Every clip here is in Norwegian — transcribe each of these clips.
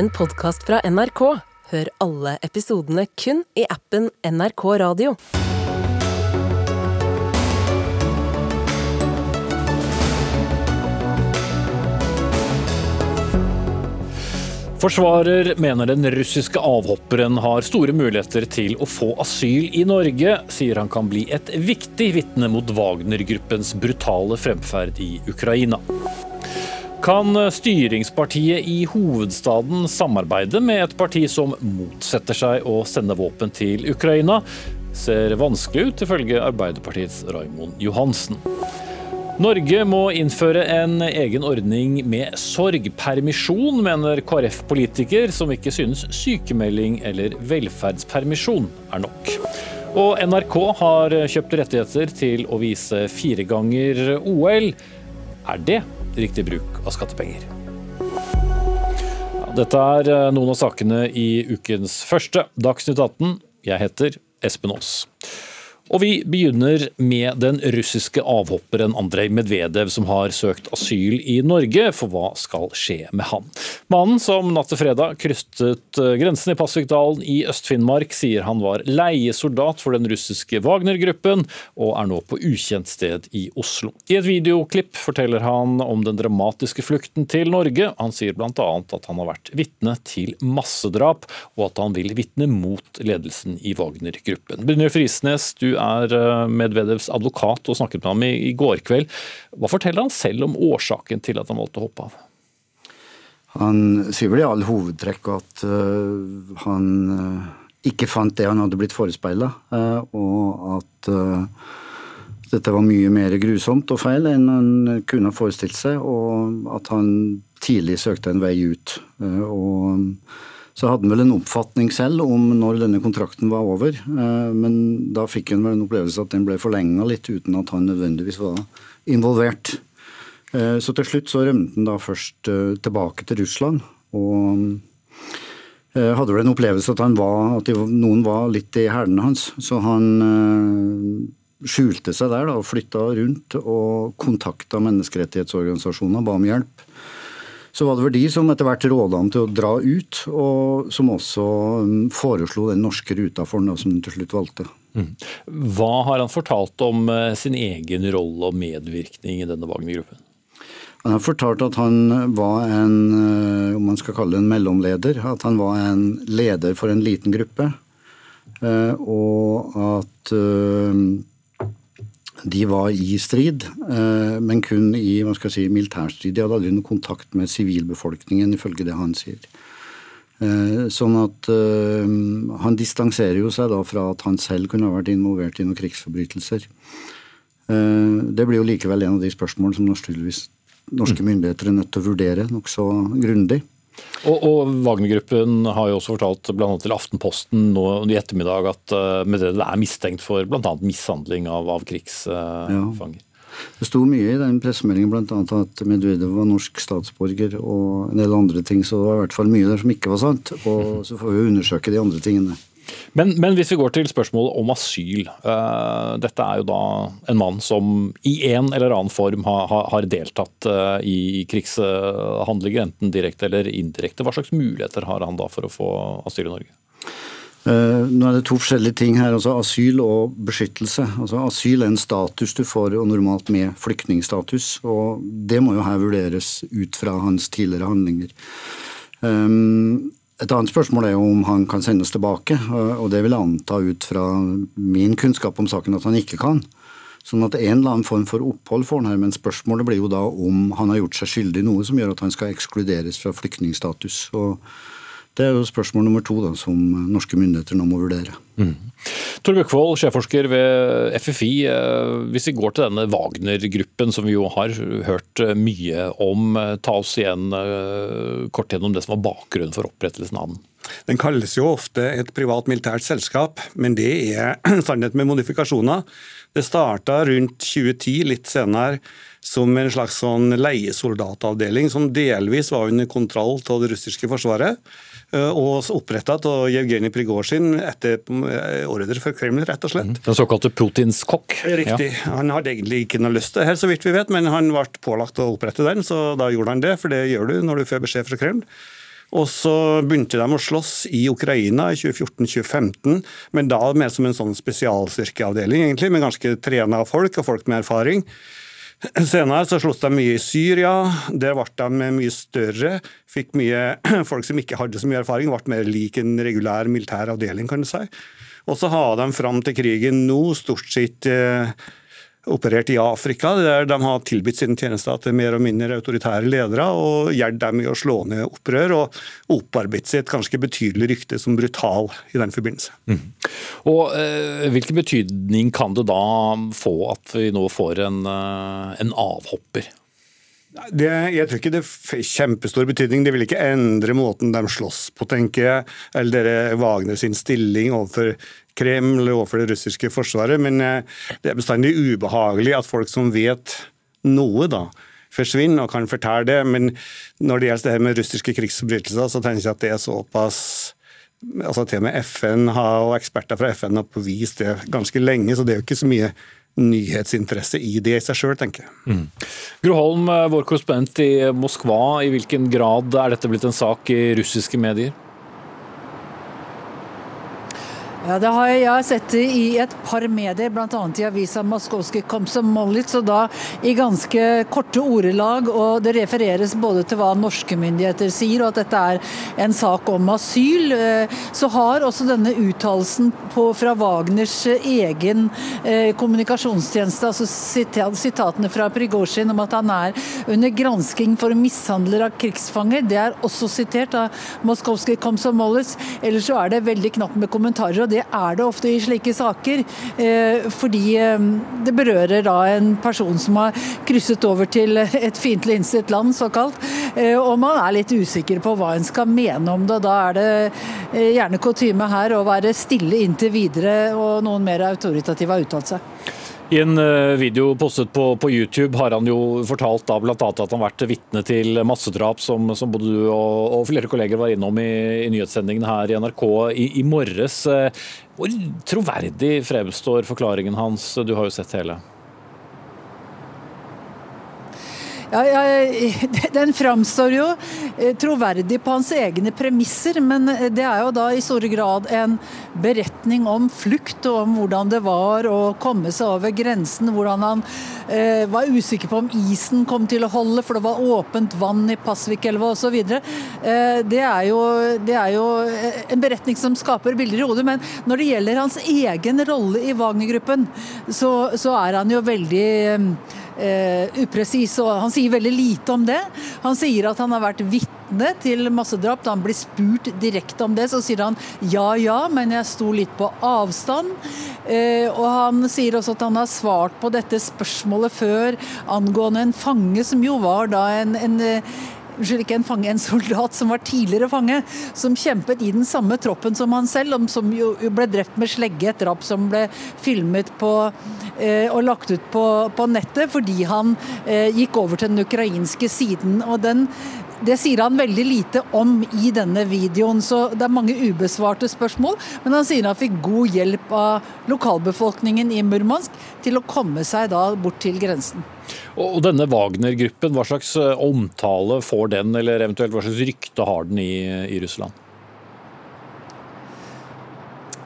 en podkast fra NRK. Hør alle episodene kun i appen NRK Radio. Forsvarer mener den russiske avhopperen har store muligheter til å få asyl i Norge, sier han kan bli et viktig vitne mot Wagner-gruppens brutale fremferd i Ukraina. Kan styringspartiet i hovedstaden samarbeide med et parti som motsetter seg å sende våpen til Ukraina? Ser vanskelig ut, ifølge Arbeiderpartiets Raimond Johansen. Norge må innføre en egen ordning med sorgpermisjon, mener KrF-politiker, som ikke synes sykemelding eller velferdspermisjon er nok. Og NRK har kjøpt rettigheter til å vise fire ganger OL. Er det riktig bruk av skattepenger? Dette er noen av sakene i ukens første Dagsnytt 18. Jeg heter Espen Aas. Og vi begynner med den russiske avhopperen Andrej Medvedev, som har søkt asyl i Norge, for hva skal skje med han? Mannen som natt til fredag krysset eh, grensen i Pasvikdalen i Øst-Finnmark, sier han var leiesoldat for den russiske Wagner-gruppen, og er nå på ukjent sted i Oslo. I et videoklipp forteller han om den dramatiske flukten til Norge. Han sier bl.a. at han har vært vitne til massedrap, og at han vil vitne mot ledelsen i Wagner-gruppen. Brynjulf Risnes, du er eh, Medvedevs advokat og snakket med ham i, går kveld. Hva forteller han selv om årsaken til at han valgte å hoppe av? Han sier vel i all hovedtrekk at uh, han uh, ikke fant det han hadde blitt forespeila, og at dette var mye mer grusomt og feil enn han kunne ha forestilt seg, og at han tidlig søkte en vei ut. og så hadde han vel en oppfatning selv om når denne kontrakten var over, eh, men da fikk han vel en opplevelse at den ble forlenga litt uten at han nødvendigvis var involvert. Eh, så til slutt så rømte han da først eh, tilbake til Russland. og hadde vel en opplevelse at, var, at noen var litt i hælene hans. Så han skjulte seg der da, og flytta rundt og kontakta menneskerettighetsorganisasjoner, ba om hjelp så var det vel de som etter hvert råda han til å dra ut, og som også mm, foreslo den norske ruta for ham, som han til slutt valgte. Mm. Hva har han fortalt om eh, sin egen rolle og medvirkning i denne Wagner-gruppen? Han har fortalt at han var en, eh, om man skal kalle det en mellomleder, at han var en leder for en liten gruppe. Eh, og at de var i strid, eh, men kun i hva skal jeg si, militærstrid. De hadde aldri noen kontakt med sivilbefolkningen, ifølge det han sier. Eh, sånn at uh, Han distanserer jo seg da fra at han selv kunne ha vært involvert i noen krigsforbrytelser. Det blir jo likevel en av de spørsmålene som norske myndigheter er nødt til å vurdere nokså grundig. Og, og Wagner-gruppen har jo også fortalt bl.a. til Aftenposten nå i ettermiddag at uh, Medvedev er mistenkt for bl.a. mishandling av, av krigsfanger. Ja. Det sto mye i den pressemeldingen bl.a. at Medvedev var norsk statsborger og en del andre ting, så det var i hvert fall mye der som ikke var sant. Og så får vi undersøke de andre tingene. Men, men, hvis vi går til spørsmålet om asyl. Uh, dette er jo da en mann som i en eller annen form har, deltatt uh, i krigshandlinger, enten direkte eller indirekte. Hva slags muligheter har han da for å få asyl i Norge? Uh, nå er det to forskjellige ting her. altså Asyl og beskyttelse. Altså Asyl er en status du får og normalt med flyktningstatus. og Det må jo her vurderes ut fra hans tidligere handlinger. Um, et annet spørsmål er jo om han kan sendes tilbake, og det vil jeg anta ut fra min kunnskap om saken at han ikke kan. Sånn at en eller annen form for opphold får han her, men spørsmålet blir jo da om han har gjort seg skyldig i noe som gjør at han skal ekskluderes fra flyktningstatus. Og det er jo spørsmål nummer to da, som norske myndigheter nå må vurdere. Mm. Tor Bøkvold, sjefforsker ved FFI. Eh, hvis vi går til denne Wagner-gruppen, som vi jo har hørt eh, mye om. Eh, ta oss igjen kort gjennom det som var bakgrunnen for opprettelsen av den. Den kalles jo ofte et privat militært selskap, men det er sannhet med modifikasjoner. Det starta rundt 2010, litt senere, som en slags sånn leiesoldatavdeling som delvis var under kontroll av det russiske forsvaret. Eh, og oppretta av Jevgenij Prigozjin etter eh, ordre for Kreml, rett og slett. Mm. Den såkalte Putins kokk? Riktig. Ja. Han hadde egentlig ikke noe lyst til det så vidt vi vet, men han ble pålagt å opprette den, så da gjorde han det. For det gjør du når du får beskjed fra Kreml. Og så begynte de å slåss i Ukraina i 2014-2015, men da mer som en sånn spesialstyrkeavdeling, egentlig, med ganske trena folk og folk med erfaring. Senere så sloss de mye i Syria. Der ble de mye større. Fikk mye folk som ikke hadde så mye erfaring, ble mer lik en regulær militær avdeling, kan du si. Og så har de fram til krigen nå stort sett eh, operert i Afrika, der de har tilbudt sine tjenester til mer og mindre autoritære ledere og hjulpet dem i å slå ned opprør, og opparbeidet seg et ganske betydelig rykte som brutal i den forbindelse. Mm. Og eh, Hvilken betydning kan det da få at vi nå får en, eh, en avhopper? Det, jeg tror ikke det får kjempestor betydning. Det vil ikke endre måten de slåss på, tenker jeg. Eller dere Wagner sin stilling overfor Kreml og overfor det russiske forsvaret. Men eh, det er bestandig ubehagelig at folk som vet noe, da, forsvinner og kan fortelle det. Men når det gjelder det her med russiske krigsforbrytelser, så tenker jeg at det er såpass altså Til og med FN har, og eksperter fra FN har påvist det ganske lenge, så det er jo ikke så mye nyhetsinteresse i det i seg sjøl, tenker jeg. Mm. Gro Holm, eh, vår korrespondent i Moskva, i hvilken grad er dette blitt en sak i russiske medier? Ja, det har jeg, jeg har sett det i et par medier, bl.a. i avisa Moskovskij Komsomolits, og da i ganske korte ordelag. og Det refereres både til hva norske myndigheter sier, og at dette er en sak om asyl. Eh, så har også denne uttalelsen fra Wagners egen eh, kommunikasjonstjeneste, altså sitatene fra Prigozjin om at han er under gransking for mishandler av krigsfanger, det er også sitert av Moskovskij Komsomolits. Ellers så er det veldig knapt med kommentarer. og det er det ofte i slike saker. Eh, fordi eh, det berører da en person som har krysset over til et fiendtlig innstilt land, såkalt. Eh, og man er litt usikker på hva en skal mene om det. Da er det gjerne kutyme her å være stille inntil videre, og noen mer autoritative har uttalt seg. I en eh, video postet på, på YouTube har han jo fortalt da bl.a. at han har vært vitne til massedrap, som, som både du og, og, flere kolleger var innom i, i nyhetssendingen her i NRK i, i morges. Eh, hvor troverdig fremstår forklaringen hans? Du har jo sett hele. Ja, ja, den framstår jo eh, troverdig på hans egne premisser, men eh, det er jo da i stor grad en beretning om flukt og om hvordan det var å komme seg over grensen. Hvordan han eh, var usikker på om isen kom til å holde, for det var åpent vann i Pasvikelva osv. Eh, det, er det er jo eh, en beretning som skaper bilder i hodet, men når det gjelder hans egen rolle i Wagner-gruppen, så, så, er han jo veldig uh, upresis. og Han sier veldig lite om det. Han sier at han har vært vitne til massedrap. Da han blir spurt direkte om det, så sier han ja ja, men jeg sto litt på avstand. Eh, og han sier også at han har svart på dette spørsmålet før angående en fange, som jo var da en, en unnskyld, ikke en fange, en soldat som var tidligere fange, som kjempet i den samme troppen som han selv, som jo ble drept med slegge, et drap som ble filmet på, eh, og lagt ut på, på nettet fordi han eh, gikk over til den ukrainske siden. og den det sier han veldig lite om i denne videoen, så det er mange ubesvarte spørsmål. Men han sier han fikk god hjelp av lokalbefolkningen i Murmansk til å komme seg da bort til grensen. Og denne Wagner-gruppen, hva slags eh, omtale får den, eller eventuelt hva slags rykte har den i, i Russland?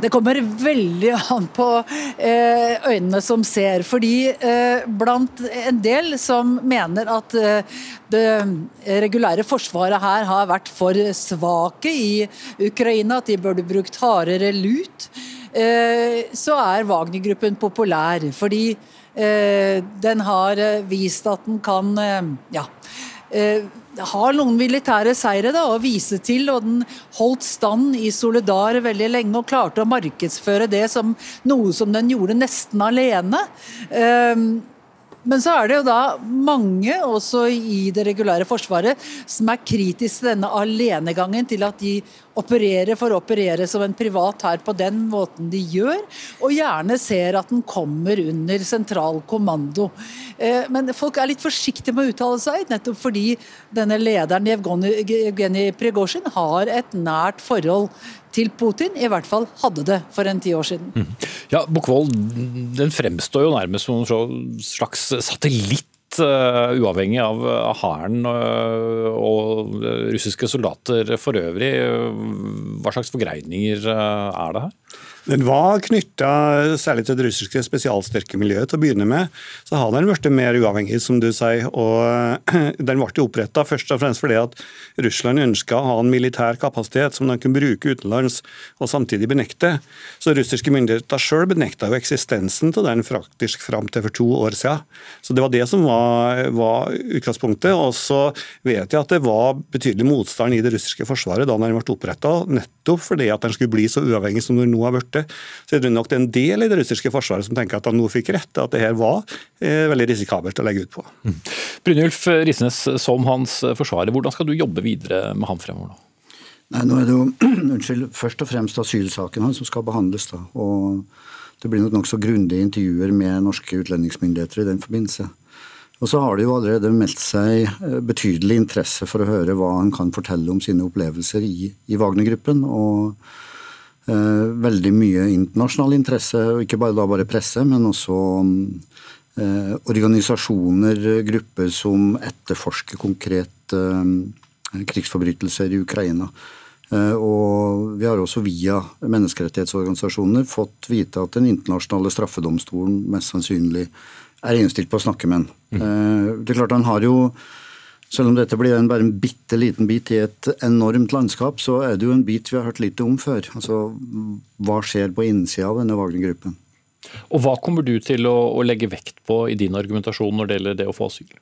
Det kommer veldig an på eh, øynene som ser. Fordi eh, blant en del som mener at eh, det regulære forsvaret her har vært for svake i Ukraina, at de burde brukt hardere lut, så er Wagner-gruppen populær. Fordi den har vist at den kan ja, har noen militære seire da, å vise til, og den holdt stand i Solidar veldig lenge og klarte å markedsføre det som noe som den gjorde nesten alene. Men så er det jo da mange også i det regulære forsvaret som er kritiske til denne alenegangen, til at de opererer for å operere som en privat her på den måten de gjør, og gjerne ser at den kommer under sentral kommando. Eh, men folk er litt forsiktige med å uttale seg, nettopp fordi denne lederen Evgeni Prigozjin har et nært forhold til Putin, i hvert fall hadde det for en ti år siden. Mm. Ja, Bukkvold den fremstår jo nærmest som en slags satellitt helt uavhengig av hæren og russiske soldater for øvrig. Hva slags forgreininger er det her? Den var knytta særlig til det russiske spesialstyrkemiljøet til å begynne med. Så har den blitt mer uavhengig, som du sier. og Den ble oppretta først og fremst fordi at Russland ønska å ha en militær kapasitet som de kunne bruke utenlands og samtidig benekte. Så russiske myndigheter sjøl benekta jo eksistensen til den faktisk fram til for to år siden. Så det var det som var, var utgangspunktet. Og så vet jeg at det var betydelig motstand i det russiske forsvaret da den ble oppretta, nettopp fordi at den skulle bli så uavhengig som den nå har blitt borte. Så er det nok en del i det russiske forsvaret som tenker at han nå fikk rett, at det her var eh, veldig risikabelt å legge ut på. Mm. Brynjulf Risnes, som hans forsvarer, hvordan skal du jobbe videre med ham fremover nå? Nei, nå er det jo unnskyld, først og fremst asylsaken hans som skal behandles. da, og Det blir nok nokså grundige intervjuer med norske utlendingsmyndigheter i den forbindelse. Og så har det jo allerede meldt seg eh, betydelig interesse for å høre hva han kan fortelle om sine opplevelser i, i Wagner-gruppen. og veldig mye internasjonal interesse, og ikke bare, da bare presse, men også eh, organisasjoner, grupper som etterforsker konkret eh, krigsforbrytelser i Ukraina. Og vi har også via menneskerettighetsorganisasjoner fått vite at den internasjonale straffedomstolen mest sannsynlig er innstilt på å snakke med ham. Mm. Det er klart Han har jo selv om dette blir en, bare en bitte liten bit i et enormt landskap, så er det jo en bit vi har hørt lite om før. Altså, Hva skjer på innsida av denne Wagner-gruppen? Og Hva kommer du til å, å, legge vekt på i din argumentasjon når det gjelder det å få asyl?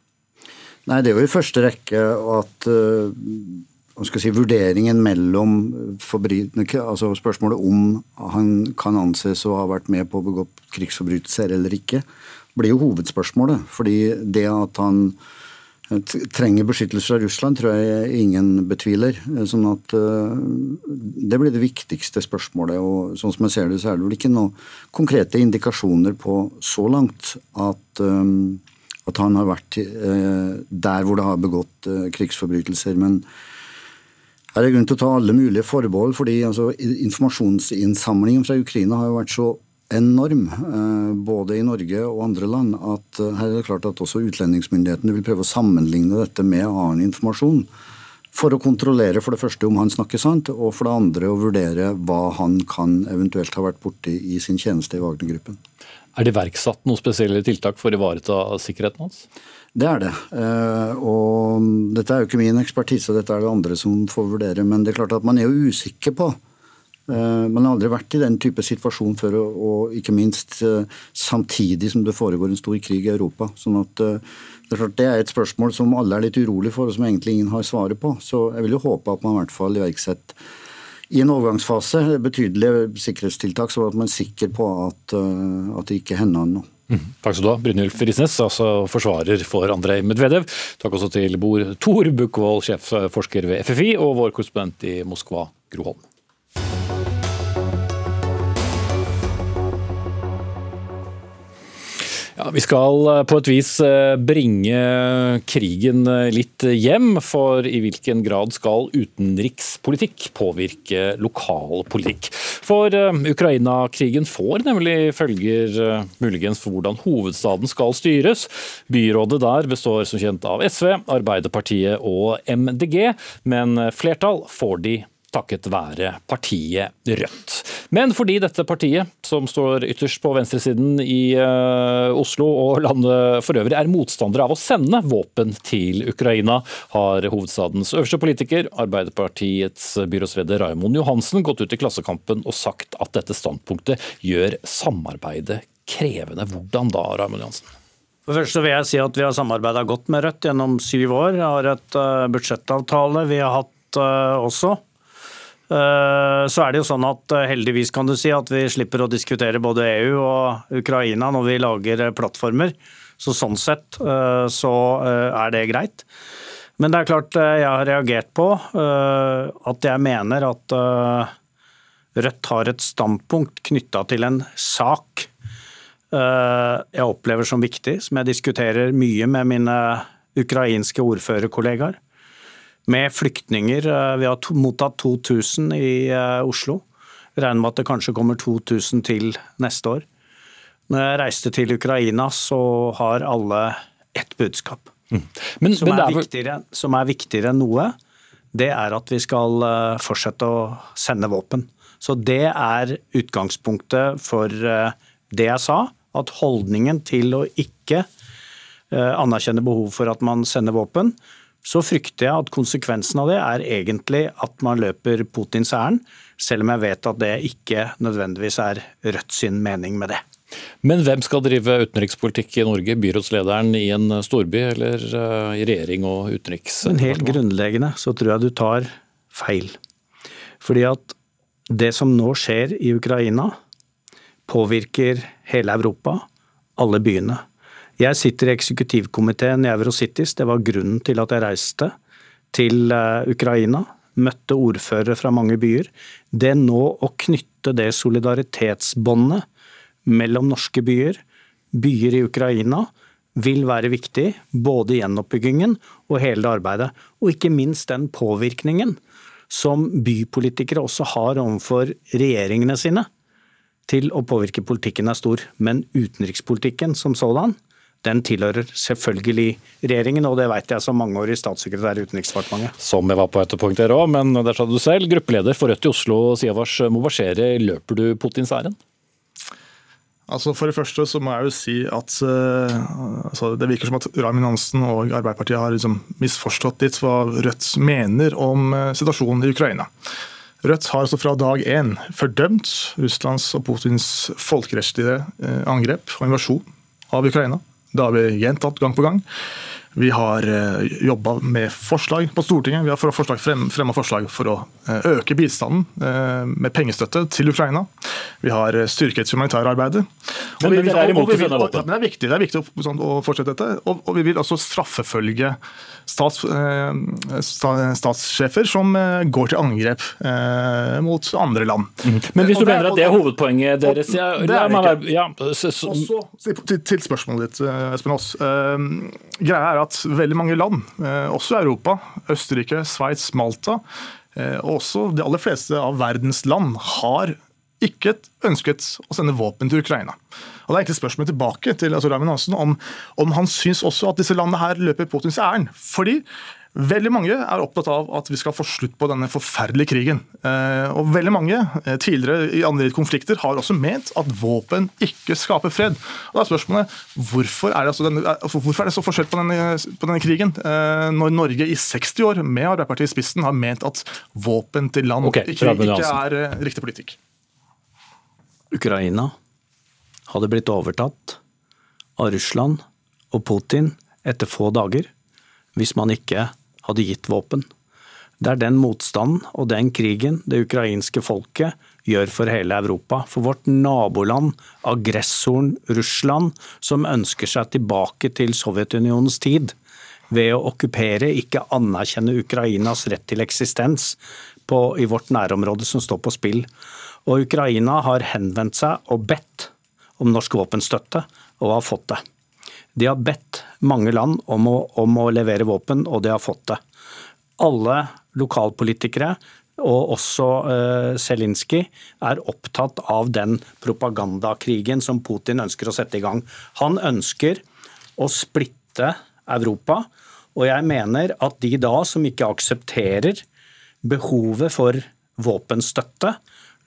Nei, Det er jo i første rekke at uh, si, vurderingen mellom altså Spørsmålet om han kan anses å ha vært med på å begå krigsforbrytelser eller ikke, blir jo hovedspørsmålet. Fordi det at han trenger beskyttelse fra Russland, tror jeg ingen betviler. Sånn at eh, Det blir det viktigste spørsmålet. og sånn som jeg ser det, så er det vel ikke noen konkrete indikasjoner på så langt at, eh, at han har vært eh, der hvor det har begått krigsforbrytelser. Men er grunn til å ta alle mulige forbehold, fordi altså, informasjonsinnsamlingen fra Ukraina har jo vært så enorm, eh, både i Norge og andre land, at eh, her er det klart at også utlendingsmyndighetene vil prøve å sammenligne dette med annen informasjon. For å kontrollere for det første om han snakker sant, og for det andre å vurdere hva han kan eventuelt ha vært borti i sin tjeneste i Wagner-gruppen. Er det iverksatt noen spesielle tiltak for å ivareta sikkerheten hans? Det er det. Eh, og dette er jo ikke min ekspertise, dette er det andre som får vurdere. Men det er klart at man er jo usikker på man har aldri vært i den type situasjon før, og ikke minst eh, samtidig som det foregår en stor krig i Europa. Sånn at eh, det er, et spørsmål som alle er litt urolig for, og som egentlig ingen har svaret på. Så jeg vil jo håpe at man i hvert fall iverksetter i en overgangsfase betydelige sikkerhetstiltak, så at man er sikker på at, at det ikke hender noe. Mm. Takk skal du ha, Brynjulf Risnes, altså forsvarer for Andrej Medvedev. Takk også til Bor Tor Bukkvold, sjefforsker ved FFI, og vår korrespondent i Moskva, Gro Holm. Ja, vi skal eh, på et vis eh, bringe krigen eh, litt hjem, for i hvilken grad skal utenrikspolitikk påvirke lokal politikk? For Ukraina-krigen får nemlig følger muligens for hvordan hovedstaden skal styres. Byrådet der består som kjent av SV, Arbeiderpartiet og MDG, men flertall får de takket være partiet Rødt. Men fordi dette partiet, som står ytterst på venstresiden i uh, Oslo og landet for øvrig, er motstandere av å sende våpen til Ukraina, har hovedstadens øverste politiker, Arbeiderpartiets byrådsleder Raymond Johansen, gått ut i Klassekampen og sagt at dette standpunktet gjør samarbeidet krevende. Hvordan da, Raymond Johansen? For først vil jeg si at Vi har samarbeida godt med Rødt gjennom syv år. Jeg har et uh, budsjettavtale vi har hatt uh, også. Eh, så er det jo sånn at eh, heldigvis kan du si at vi slipper å diskutere både EU og Ukraina når vi lager eh, plattformer. Så sånn sett så er det greit. Men det er klart jeg har reagert på at jeg mener at Rødt har et standpunkt knytta til en sak jeg opplever som viktig, som jeg diskuterer mye med mine ukrainske ordførerkollegaer med flyktninger. Eh, vi har mottatt 2000 i eh, Oslo. Regner med at det kanskje kommer 2000 til neste år. Når jeg reiste til Ukraina, så har alle ett budskap. Mm. Men, som, men er er viktigere, som er viktigere enn noe, det er at vi skal eh, fortsette å sende våpen. Så det er utgangspunktet for det jeg sa, at holdningen til å ikke anerkjenne behov for at man sender våpen, så frykter jeg at konsekvensen av det er egentlig at man løper Putins ærend, selv om jeg vet at det ikke nødvendigvis er Rødt sin mening med det. Men hvem skal drive utenrikspolitikk i Norge? Byrådslederen i en storby eller eh, i regjering og utenriks? Men helt grunnleggende så tror jeg du tar feil. Fordi at det som nå skjer i Ukraina, påvirker hele Europa, alle byene. Jeg sitter i eksekutivkomiteen i Eurocities, det var grunnen til at jeg reiste til eh, Ukraina. Møtte ordførere fra mange byer. Det nå å knytte det solidaritetsbåndet mellom norske byer, byer i Ukraina, vil være viktig, både gjenoppbyggingen og hele det arbeidet. Og ikke minst den påvirkningen som bypolitikere også har overfor regjeringene sine til å påvirke politikken er stor. Men utenrikspolitikken som sådan, den tilhører selvfølgelig regjeringen, og det vet jeg som mangeårig statssekretær i Utenriksdepartementet. Som jeg var på et punkt der òg, men der sa du selv. Gruppeleder for Rødt i Oslo, Siavash Mobasjere, Løper du Putins ærend? Altså For det første så må jeg jo si at uh, altså det virker som at Raymond Hansen og Arbeiderpartiet har liksom misforstått litt hva Rødt mener om uh, situasjonen i Ukraina. Rødt har altså fra dag én fordømt Russlands og Putins folkerettslige uh, angrep og invasjon av Ukraina. Det har vi gjentatt gang på gang. Vi har uh, jobba med forslag på Stortinget. Vi har forslag, fremma forslag for å øke bistanden med pengestøtte til Ukraina. Vi har styrket humanitærarbeidet. Men- men dere er imot det er viktig, det er viktig å, sånn, å fortsette dette. Og, og vi vil også straffefølge stats, eh, statssjefer som eh, går til angrep eh, mot andre land. Men hvis du er- mener at det er hovedpoenget deres ja, det er det ikke. ja, så, så, Også, til, til spørsmålet ditt, eh, Espen Aas. Eh, greia er at veldig mange land, eh, også Europa, Østerrike, Sveits, Malta, eh, og også de aller fleste av verdens land, har ikke ønsket å sende våpen til Ukraina. Og Det er egentlig spørsmålet tilbake til altså Raymond Hansen om, om han syns også at disse landene her løper Putins ærend. Fordi Veldig mange er opptatt av at vi skal få slutt på denne forferdelige krigen. Eh, og veldig mange eh, tidligere i andre konflikter har også ment at våpen ikke skaper fred. Og da er spørsmålet hvorfor er det, altså denne, altså hvorfor er det så forskjell på denne, på denne krigen, eh, når Norge i 60 år med Arbeiderpartiet i spissen har ment at våpen til land okay, ikke, ikke er eh, riktig politikk. Ukraina hadde blitt overtatt av Russland og Putin etter få dager hvis man ikke hadde gitt våpen. Det er den motstanden og den krigen det ukrainske folket gjør for hele Europa. For vårt naboland, aggressoren Russland, som ønsker seg tilbake til Sovjetunionens tid ved å okkupere, ikke anerkjenne Ukrainas rett til eksistens på, i vårt nærområde som står på spill. Og Ukraina har henvendt seg og bedt om norsk våpenstøtte, og har fått det. De har bedt mange land om å, om å levere våpen, og de har fått det. Alle lokalpolitikere, og også uh, Zelinskyj, er opptatt av den propagandakrigen som Putin ønsker å sette i gang. Han ønsker å splitte Europa, og jeg mener at de da som ikke aksepterer behovet for våpenstøtte,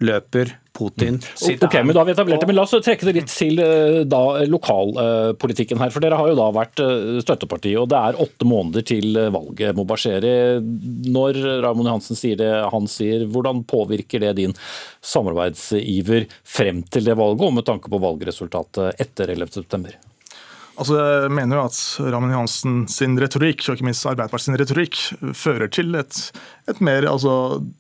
løper Putin sitt Ok, men da har vi etablert det, men La oss trekke det litt til eh, da, lokalpolitikken her. for Dere har jo da vært eh, støtteparti, og det er åtte måneder til eh, valget. Mobasheri, når Raymond Johansen sier det han sier, hvordan påvirker det din samarbeidsiver frem til det valget, og med tanke på valgresultatet etter 11.9? Altså, jeg mener jo at Raymond Johansen sin retorikk, og ikke minst Arbeiderpartiet sin retorikk, fører til et, et mer altså,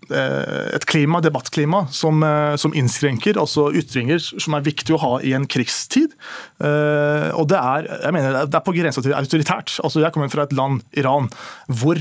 eh, et klima, debattklima som, eh, som innskrenker altså ytringer som er viktig å ha i en krigstid. Eh, Og det er, jeg mener, det er på grensa til autoritært. Altså, jeg kommer fra et land, Iran, hvor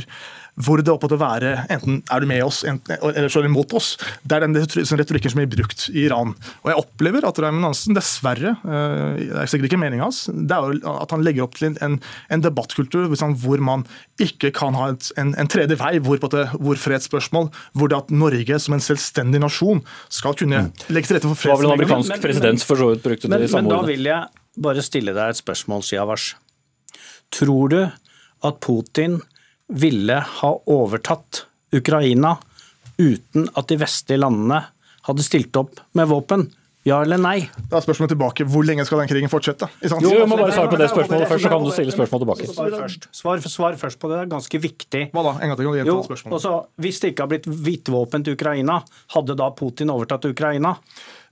hvor det opptatt å være enten er du med oss enten, eller så er du imot oss. Det er den retorikken som blir brukt i Iran. Og jeg opplever at Raymond Hansen dessverre, eh, det er sikkert ikke meningen hans, det er at han legger opp til en, en debattkultur hvor man ikke kan ha et, en, en tredje vei, hvor, på det, hvor fredsspørsmål, hvor det at Norge som en selvstendig nasjon skal kunne legge til rette for Det var vel en amerikansk Men- men- president for så vidt brukte Men, det men samme da vil jeg bare stille deg et spørsmål, Siavash. Tror du at Putin ville ha overtatt Ukraina uten at de vestlige landene hadde stilt opp med våpen? Ja eller nei? Da er spørsmålet tilbake hvor lenge skal den krigen fortsette? Jo, vi må bare svare på det spørsmålet først, så kan du stille spørsmål tilbake. Svar først, svar, svar først på det, det er ganske viktig. Hva da? En gang til, kan du gjenta Jo, spørsmålet? også, Hvis det ikke har blitt hvitvåpen til Ukraina, hadde da Putin overtatt Ukraina?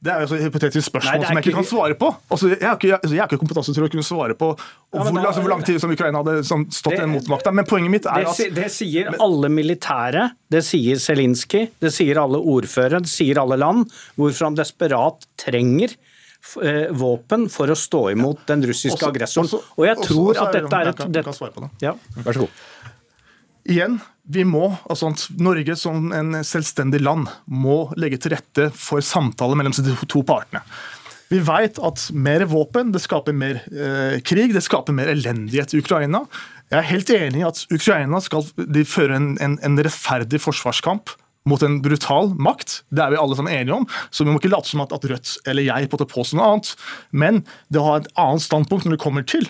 Det er jo et hypotetisk spørsmål Nei, som jeg ikke kan svare på. Altså, jeg, har ikke, jeg, altså, jeg har ikke kompetanse til å kunne svare på Ja, hvor, da- altså, hvor lang tid som Ukraina hadde som, stått Det- den mot makta. Men poenget mitt er Det, at det sier alle militære, det sier Zelinskyj, det sier alle ordførere, det sier alle land, hvorfor han desperat trenger eh, våpen for å stå imot den russiske Også- aggressoren. også- Og jeg tror også at dette er et det- kan svare på det. ja. Vær så god. Igjen, vi må, altså Norge som en selvstendig land må legge til rette for samtaler mellom de to partene. Vi vet at mer våpen det skaper mer eh, krig, det skaper mer elendighet i Ukraina. Jeg er helt enig i at Ukraina skal de føre en, en, en rettferdig forsvarskamp mot en brutal makt. Det er vi alle sammen enige om, så vi må ikke late som at, at Rødt eller jeg på påstår noe annet. Men det å ha et annet standpunkt når det kommer til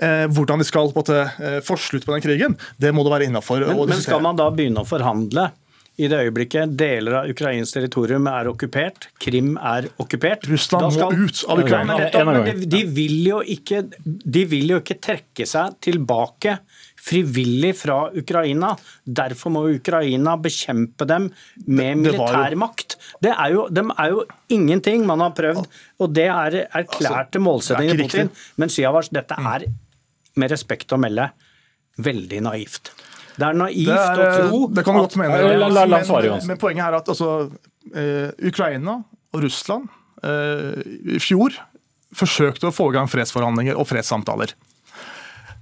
eh, hvordan vi skal på eh, få slutt på den krigen, det må det være innafor. Men, men skal man da begynne å forhandle? I det øyeblikket deler av Ukrains territorium er okkupert, Krim er okkupert Russland skal- må ut av Ukraina. Ja, men nettopp, men de, de, vil jo ikke, de vil jo ikke trekke seg tilbake frivillig fra Ukraina. Derfor må Ukraina bekjempe dem med militærmakt. Det er jo, de er jo ingenting man har prøvd, og det er erklærte målsettinger er i Putin. Men Siavash, dette er med respekt å melde veldig naivt. Det er naivt Det, er, å tro det kan du godt mene. Men, men poenget er at altså, eh, Ukraina og Russland eh, i fjor forsøkte å få i gang fredsforhandlinger og fredssamtaler.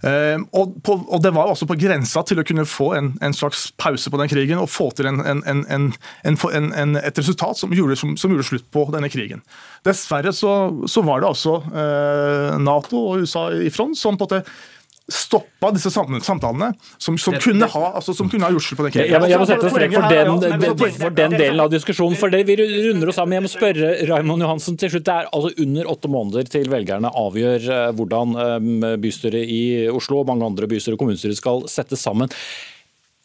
Eh, og, på, og Det var også på grensa til å kunne få en, en slags pause på den krigen og få til en, en, et resultat som gjorde, som, som gjorde, slutt på denne krigen. Dessverre så, så var det altså eh, Nato og USA i front som på en måte stoppa disse samtalene, som, som, kunne ha, altså, som kunne ha gjort slutt på den krigen. jeg, må- jeg må sette en strek for den, den, for den delen av diskusjonen. For det vi runder oss sammen. Jeg må spørre Raymond Johansen til slutt. Det er altså under åtte måneder til velgerne avgjør eh, hvordan eh, bystyret i Oslo og mange andre bystyre og kommunestyrer skal settes sammen.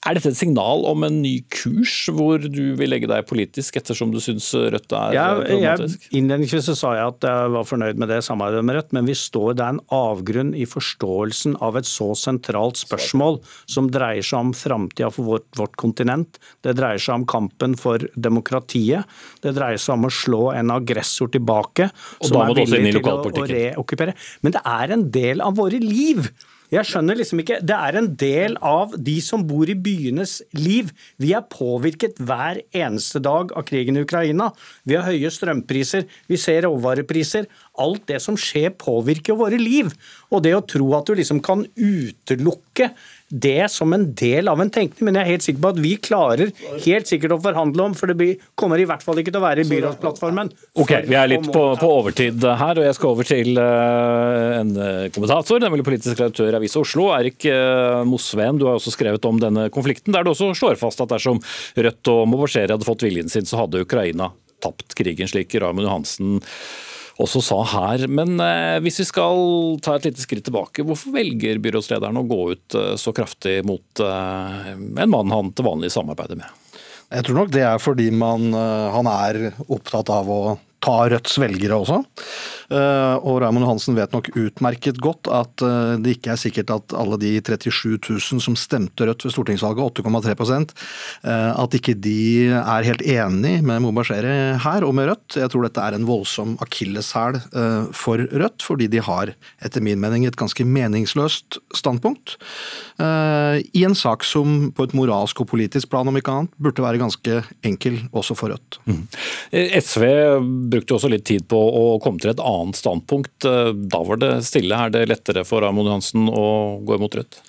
Er dette et signal om en ny kurs hvor du vil legge deg politisk, ettersom du syns Rødt er ja, problematisk? jeg, innledningsvis så sa jeg at jeg var fornøyd med det samarbeidet med Rødt, men vi står det er en avgrunn i forståelsen av et så sentralt spørsmål som dreier seg om framtida for vårt, vårt kontinent. Det dreier seg om kampen for demokratiet. Det dreier seg om å slå en aggressor tilbake Og som er det også inn i villig til å, å lokalpolitikken. reokkupere. Men det er en del av våre liv. Jeg skjønner liksom ikke, Det er en del av de som bor i byenes liv. Vi er påvirket hver eneste dag av krigen i Ukraina. Vi har høye strømpriser, vi ser råvarepriser. Alt det som skjer, påvirker våre liv. Og det å tro at du liksom kan utelukke det som en del av en tenkning, men jeg er helt sikker på at vi klarer helt sikkert å forhandle om, for det kommer i hvert fall ikke til å være i byrådsplattformen. Ok, vi er litt på, på overtid her, og jeg skal over til eh, en eh, kommentator, nemlig politisk redaktør i Avisa Oslo, Erik uh, Mosveen. Du har også skrevet om denne konflikten, der du også slår fast at dersom Rødt og Mobasheri hadde fått viljen sin, så hadde Ukraina tapt krigen, slik Raymond Johansen også sa her. Men eh, hvis vi skal ta et lite skritt tilbake, hvorfor velger byrådslederen å gå ut eh, så kraftig mot eh, en mann han til vanlig samarbeider med? Jeg tror nok det er fordi man, han er opptatt av å ta Rødts velgere også. Eh, Og Raymond Hansen vet nok utmerket godt at eh, det ikke er sikkert at alle de 37 000 som stemte Rødt ved stortingsvalget, 8,3 eh, at ikke de er helt enig med mobasjere her og med Rødt. Jeg tror dette er en voldsom akilleshæl for Rødt, fordi de har etter min mening et ganske meningsløst standpunkt. I en sak som på et moralsk og politisk plan om ikke annet burde være ganske enkel også for Rødt. Mm. SV brukte også litt tid på å komme til et annet standpunkt. Eh, Da var det stille. Er det lettere for Raymond Johansen å gå imot Rødt?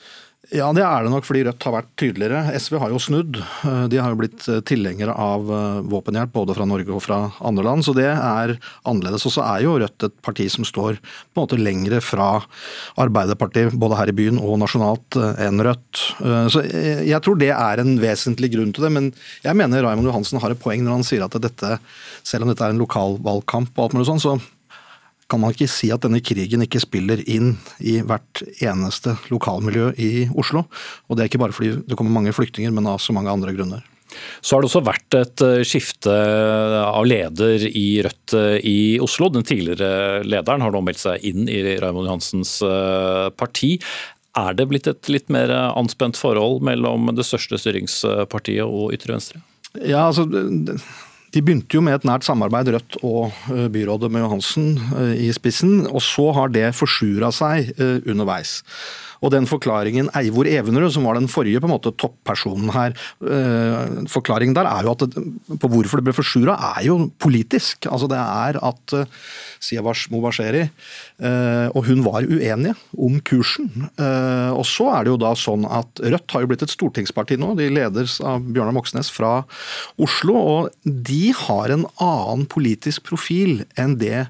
Ja, det er det nok fordi Rødt har vært tydeligere. SV har jo snudd. Eh, De har jo blitt eh, tilhengere av eh, våpenhjelp både fra Norge og fra andre land, så det er annerledes. Og så er jo Rødt et parti som står på en måte lengre fra Arbeiderpartiet både her i byen og nasjonalt enn Rødt. Så jeg tror det er en vesentlig grunn til det, men jeg mener Raymond Johansen har et poeng når han sier at dette, selv om dette er en lokalvalgkamp og alt mulig sånn, så kan man ikke si at denne krigen ikke spiller inn i hvert eneste lokalmiljø i Oslo. Og det er ikke bare fordi det kommer mange flyktninger, men av så mange andre grunner. Så har det også vært et eh, skifte av leder i Rødt eh, i Oslo. Den tidligere lederen har nå meldt seg inn i Raymond Johansens eh, parti. Er det blitt et litt mer anspent forhold mellom det største styringspartiet og ytre venstre? Ja, altså de begynte jo med et nært samarbeid, Rødt og byrådet med Johansen i spissen. Og så har det forsura seg underveis. Og den forklaringen Eivor Evenerud, som var den forrige på en måte toppersonen her, eh, forklaringen der er jo at det, på hvorfor det ble forsura, er jo politisk. Altså Det er at uh, Siavash Mubasheri uh, og hun var uenige om kursen. Og så er det jo da sånn at Rødt har jo blitt et stortingsparti nå. De ledes av Bjørnar Moxnes fra Oslo. Og de har en annen politisk profil enn det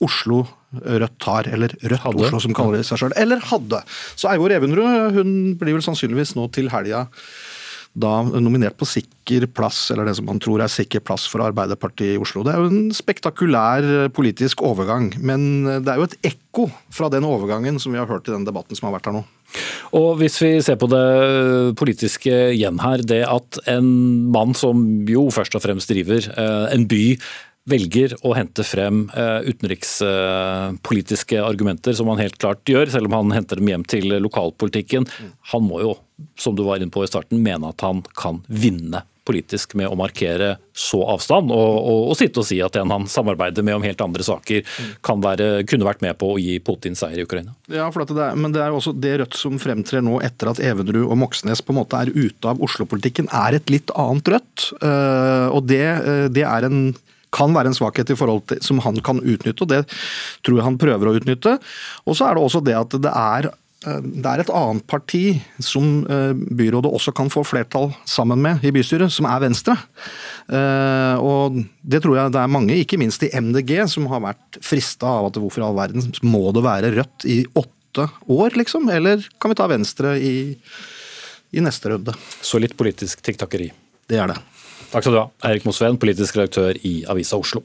Oslo Rødt har, eller Rødt hadde. Oslo som kaller det seg sjøl, eller hadde. Så Eivor Evenrud hun blir vel sannsynligvis nå til helga da nominert på sikker plass, eller det som man tror er sikker plass for Arbeiderpartiet i Oslo. Det er jo en spektakulær politisk overgang, men det er jo et ekko fra den overgangen som vi har hørt i den debatten som har vært her nå. Og Hvis vi ser på det politiske igjen her, det at en mann som jo først og fremst driver eh, en by velger å hente frem eh, utenrikspolitiske argumenter, som han helt klart gjør, selv om han henter dem hjem til lokalpolitikken. Han må jo, som du var inne på i starten, mene at han kan vinne politisk med å markere så avstand, og, og, og sitte og si at en han samarbeider med om helt andre saker, være, kunne vært med på å gi Putin seier i Ukraina. Ja, det er, men det er jo også det Rødt som fremtrer nå etter at Evenrud og Moxnes på en måte er ute av Oslo-politikken, er et litt annet Rødt. Uh, og det, uh, det er en kan være en svakhet i forhold til, som han kan utnytte, og det tror jeg han prøver å utnytte. Og så er det også det at det er eh, det er et annet parti som eh, byrådet også kan få flertall sammen med i bystyret, som er Venstre. Eh, og Det tror jeg det er mange, ikke minst i MDG, som har vært frista av at hvorfor i all verden må det være Rødt i åtte år, liksom? Eller kan vi ta Venstre i, i neste runde? Så litt politisk tiktakeri Det er det. Takk skal du ha, Eirik Mosveen, politisk redaktør i Avisa Oslo.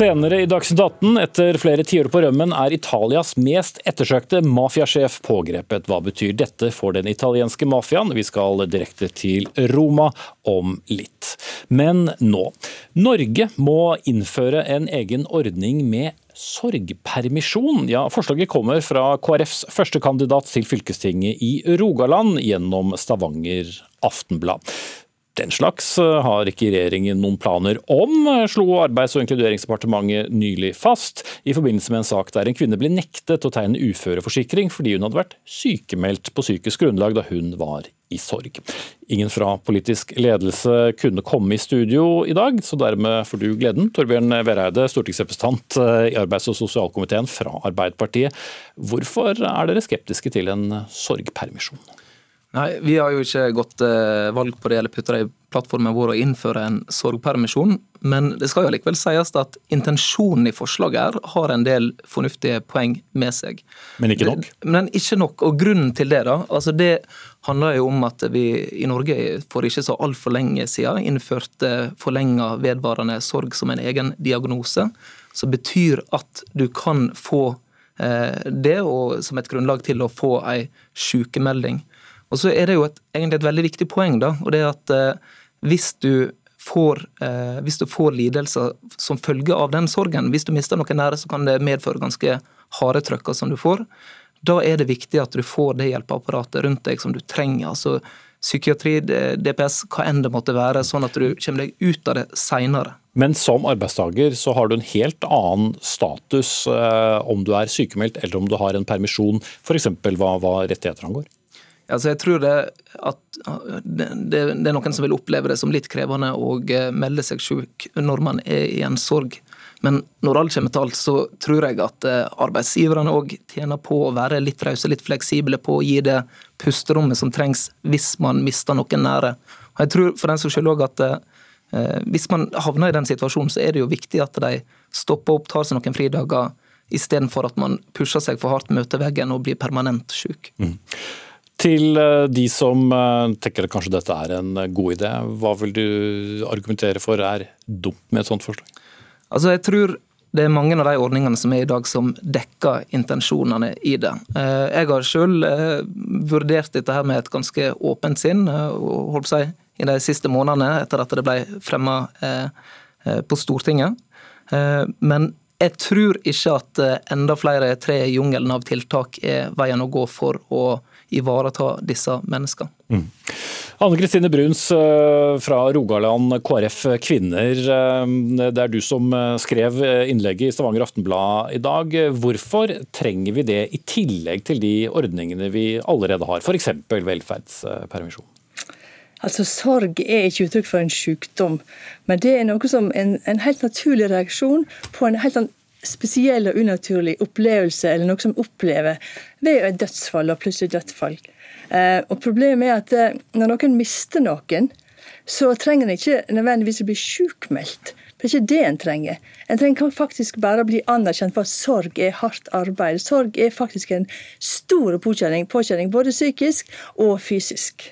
Senere i Dagsnytt 18, etter flere tiår på rømmen, er Italias mest ettersøkte mafiasjef pågrepet. Hva betyr dette for den italienske mafiaen? Vi skal direkte til Roma om litt. Men nå. Norge må innføre en egen ordning med sorgpermisjon. Ja, Forslaget kommer fra KrFs førstekandidat til fylkestinget i Rogaland gjennom Stavanger Aftenblad. Den slags eh, har ikke regjeringen noen planer om, eh, slo Arbeids- og inkluderingsdepartementet nylig fast, i forbindelse med en sak der en kvinne ble nektet å tegne uføreforsikring fordi hun hadde vært sykemeldt på psykisk grunnlag da hun var i sorg. Ingen fra politisk ledelse kunne komme i studio i dag, så dermed får du gleden. Torbjørn Vereide, stortingsrepresentant eh, i arbeids- og sosialkomiteen fra Arbeiderpartiet. Hvorfor er dere skeptiske til en sorgpermisjon? Nei, Vi har jo ikke gått eh, valg på det eller putta det i plattformen vår å innføre en sorgpermisjon. Men det skal jo likevel sies at intensjonen i forslaget her har en del fornuftige poeng med seg. Men ikke nok? Det, men ikke nok. Og grunnen til det, da. altså Det handler jo om at vi i Norge for ikke så altfor lenge siden innførte forlenga vedvarende sorg som en egen diagnose. Som betyr at du kan få eh, det og som et grunnlag til å få ei sykemelding. Og så er det jo et, egentlig et veldig viktig poeng, da, og det er at eh, hvis du Får, eh, hvis du får lidelser som følge av den sorgen, hvis du mister noen nære, så kan det medføre ganske harde trøkker som du får. Da er det viktig at du får det hjelpeapparatet rundt deg som du trenger. altså Psykiatri, DPS, hva enn det måtte være, sånn at du kommer deg ut av det seinere. Men som arbeidstaker så har du en helt annen status eh, om du er sykemeldt eller om du har en permisjon, f.eks. Hva, hva rettigheter angår? Altså jeg tror det, at det, det, er noen som vil oppleve det som litt krevende å eh, melde seg syk når man er i en sorg. Men når alt kommer til alt, så tror jeg at eh, arbeidsgiverne òg tjener på å være litt rause, litt fleksible på å gi det pusterommet som trengs hvis man mister noen nære. Og jeg tror for den saks skyld òg at eh, hvis man havner i den situasjonen, så er det jo viktig at de stopper opp, tar seg noen fridager, istedenfor at man pusher seg for hardt møter veggen og blir permanent syk. Mm. Til eh, de som eh, tenker at kanskje dette er en god idé, hva vil du argumentere for er dumt med et sånt forslag? Altså, jeg tror det er mange av de ordningene som er i dag som dekker intensjonene i det. Eh, jeg har selv vurdert dette her med et ganske åpent sinn og holdt seg i de siste månedene etter at det ble fremma på Stortinget. Men jeg tror ikke at enda flere tre i jungelen av tiltak er veien å gå for å ivareta disse menneskene. Mm. Anne Kristine Bruns eh, fra Rogaland KrF Kvinner. Eh, det er du som eh, skrev innlegget i Stavanger Aftenblad i dag. Hvorfor trenger vi det i tillegg til de ordningene vi allerede har, f.eks. velferdspermisjon? Altså, Sorg er ikke uttrykk for en sykdom, men det er noe som en, en helt naturlig reaksjon på en helt spesiell og unaturlig opplevelse, eller noe som opplever ved et dødsfall og plutselig dødsfall. Eh, og Problemet er at eh, når noen mister noen, så trenger en ikke nødvendigvis å bli sjukmeldt. Det er ikke det en trenger. En trenger faktisk bare å bli anerkjent for at sorg er hardt arbeid. Sorg er faktisk en stor påkjenning, påkjenning både psykisk og fysisk.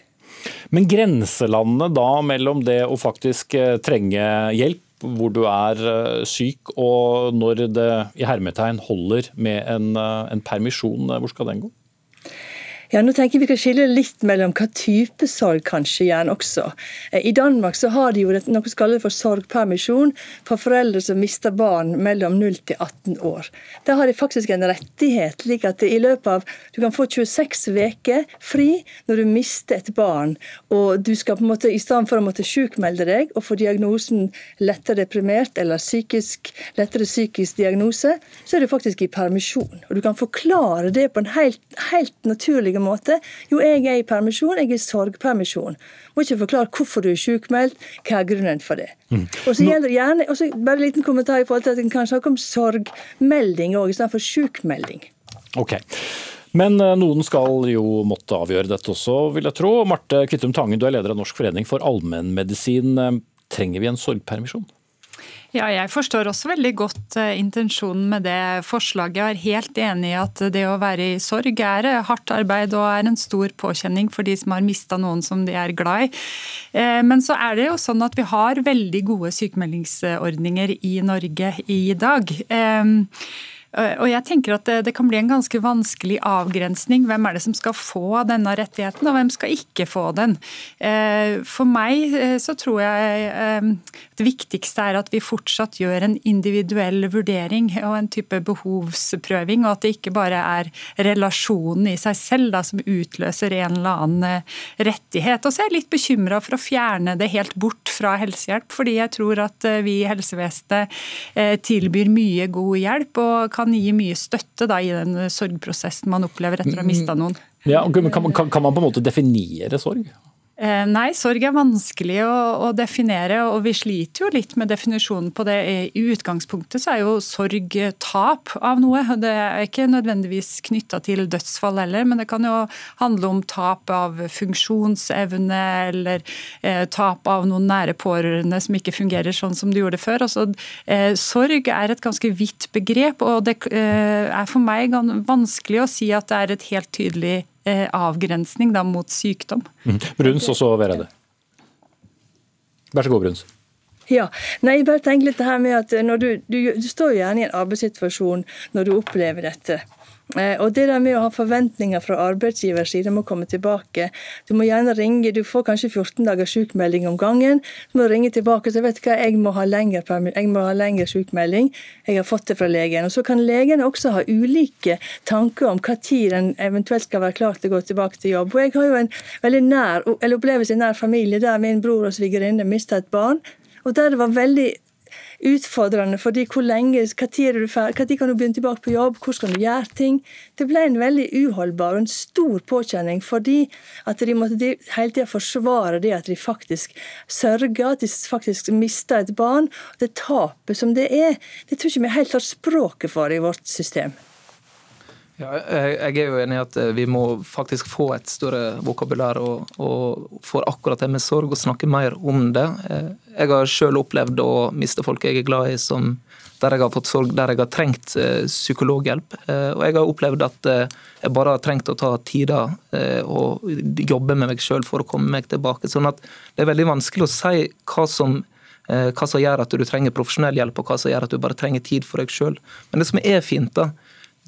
Men grenselandene da mellom det å faktisk eh, trenge hjelp hvor du er syk, og når det i hermetegn holder med en, en permisjon, hvor skal den gå? Ja, nå tenker jeg Vi kan skille litt mellom hva type sorg kanskje gjerne også. Eh, I Danmark så har de jo noe som for sorgpermisjon for foreldre som mister barn mellom 0 til 18 år. Der har de faktisk en rettighet, slik at i løpet av du kan få 26 uker fri når du mister et barn, og du skal på en måte, i stedet for å måtte sjukmelde deg og få diagnosen lettere deprimert eller psykisk, lettere psykisk diagnose, så er du faktisk i permisjon. Og Du kan forklare det på en helt, helt naturlig måte. Jo, jeg er i permisjon, jeg er i sorgpermisjon. Må ikke forklare hvorfor du er sykmeldt, hva er grunnen for det. Mm. Og så gjelder gjerne, også Bare en liten kommentar i forhold til at en kan snakke om sorgmelding òg, istedenfor sykmelding. Okay. Men eh, noen skal jo måtte avgjøre dette også, vil jeg tro. Marte Kvittum Tangen, du er leder av Norsk forening for allmennmedisin. Eh, trenger vi en sorgpermisjon? Ja, jeg forstår også veldig godt uh, intensjonen med det forslaget. Jeg er helt enig i at det å være i sorg er hardt arbeid og er en stor påkjenning for de som har mista noen som de er glad i. Uh, men så er det jo sånn at vi har veldig gode sykemeldingsordninger i Norge i dag. Uh, og jeg tenker at det, det, kan bli en ganske vanskelig avgrensning. Hvem er det som skal få denne rettigheten, og hvem skal ikke få den? Eh, for meg eh, så tror jeg eh, det viktigste er at vi fortsatt gjør en individuell vurdering og en type behovsprøving, og at det ikke bare er relasjonen i seg selv da, som utløser en eller annen rettighet. Og så er jeg litt bekymra for å fjerne det helt bort fra helsehjelp, fordi jeg tror at vi i helsevesenet tilbyr mye god hjelp. og kan gi mye støtte da, i den sorgprosessen man opplever etter å ha mista noen. Ja, kan, kan, kan man på en måte definere sorg? Eh, nei, sorg er vanskelig å, å, definere, og vi sliter jo litt med definisjonen på det. I utgangspunktet så er jo sorg tap av noe. Det er ikke nødvendigvis knytta til dødsfall heller, men det kan jo handle om tap av funksjonsevne eller eh, tap av noen nære pårørende som ikke fungerer sånn som de gjorde før. Altså, eh, sorg er et ganske vidt begrep, og det eh, er for meg vanskelig å si at det er et helt tydelig avgrensning da, mot sykdom. Mm. Bruns og så Vereide. Vær så god, Bruns. Ja, nei, bare tenk litt det her med at du, du, du, står gjerne i en arbeidssituasjon når du opplever dette. Eh, og det der med å ha forventninger fra arbeidsgivers side om å komme tilbake Du må gjerne ringe, du får kanskje 14 dagers sykmelding om gangen. Så må du ringe tilbake si vet du hva, jeg må ha lengre, jeg lengre sykmelding. Jeg har fått det fra legen. Og Så kan legene også ha ulike tanker om tid en eventuelt skal være klar til å gå tilbake til jobb. Og Jeg har jo en veldig nær, eller opplevelse i nær familie der min bror og svigerinne mista et barn. Og der det var veldig utfordrende. fordi hvor lenge, tid kan du begynne tilbake på jobb, Hvor skal du gjøre ting? Det ble en veldig uholdbar og en stor påkjenning fordi at de måtte hele tida forsvare det at de faktisk sørger, at de faktisk mister et barn. Det tapet som det er, det tror ikke vi helt har språket for i vårt system. Ja, jeg er jo enig i at eh, vi må faktisk få et større vokabular og, og for akkurat det med sorg, og snakke mer om det. Eh, jeg har selv opplevd å miste folk jeg er glad i, som der jeg har fått sorg, der jeg har trengt eh, psykologhjelp. Og jeg har opplevd at jeg bare har trengt å ta tida og jobbe med meg sjøl for å komme meg tilbake. Sånn at det er veldig vanskelig å si hva som, hva som gjør at du trenger profesjonell hjelp, og hva som gjør at du bare trenger tid for deg sjøl. Men det som er fint, da,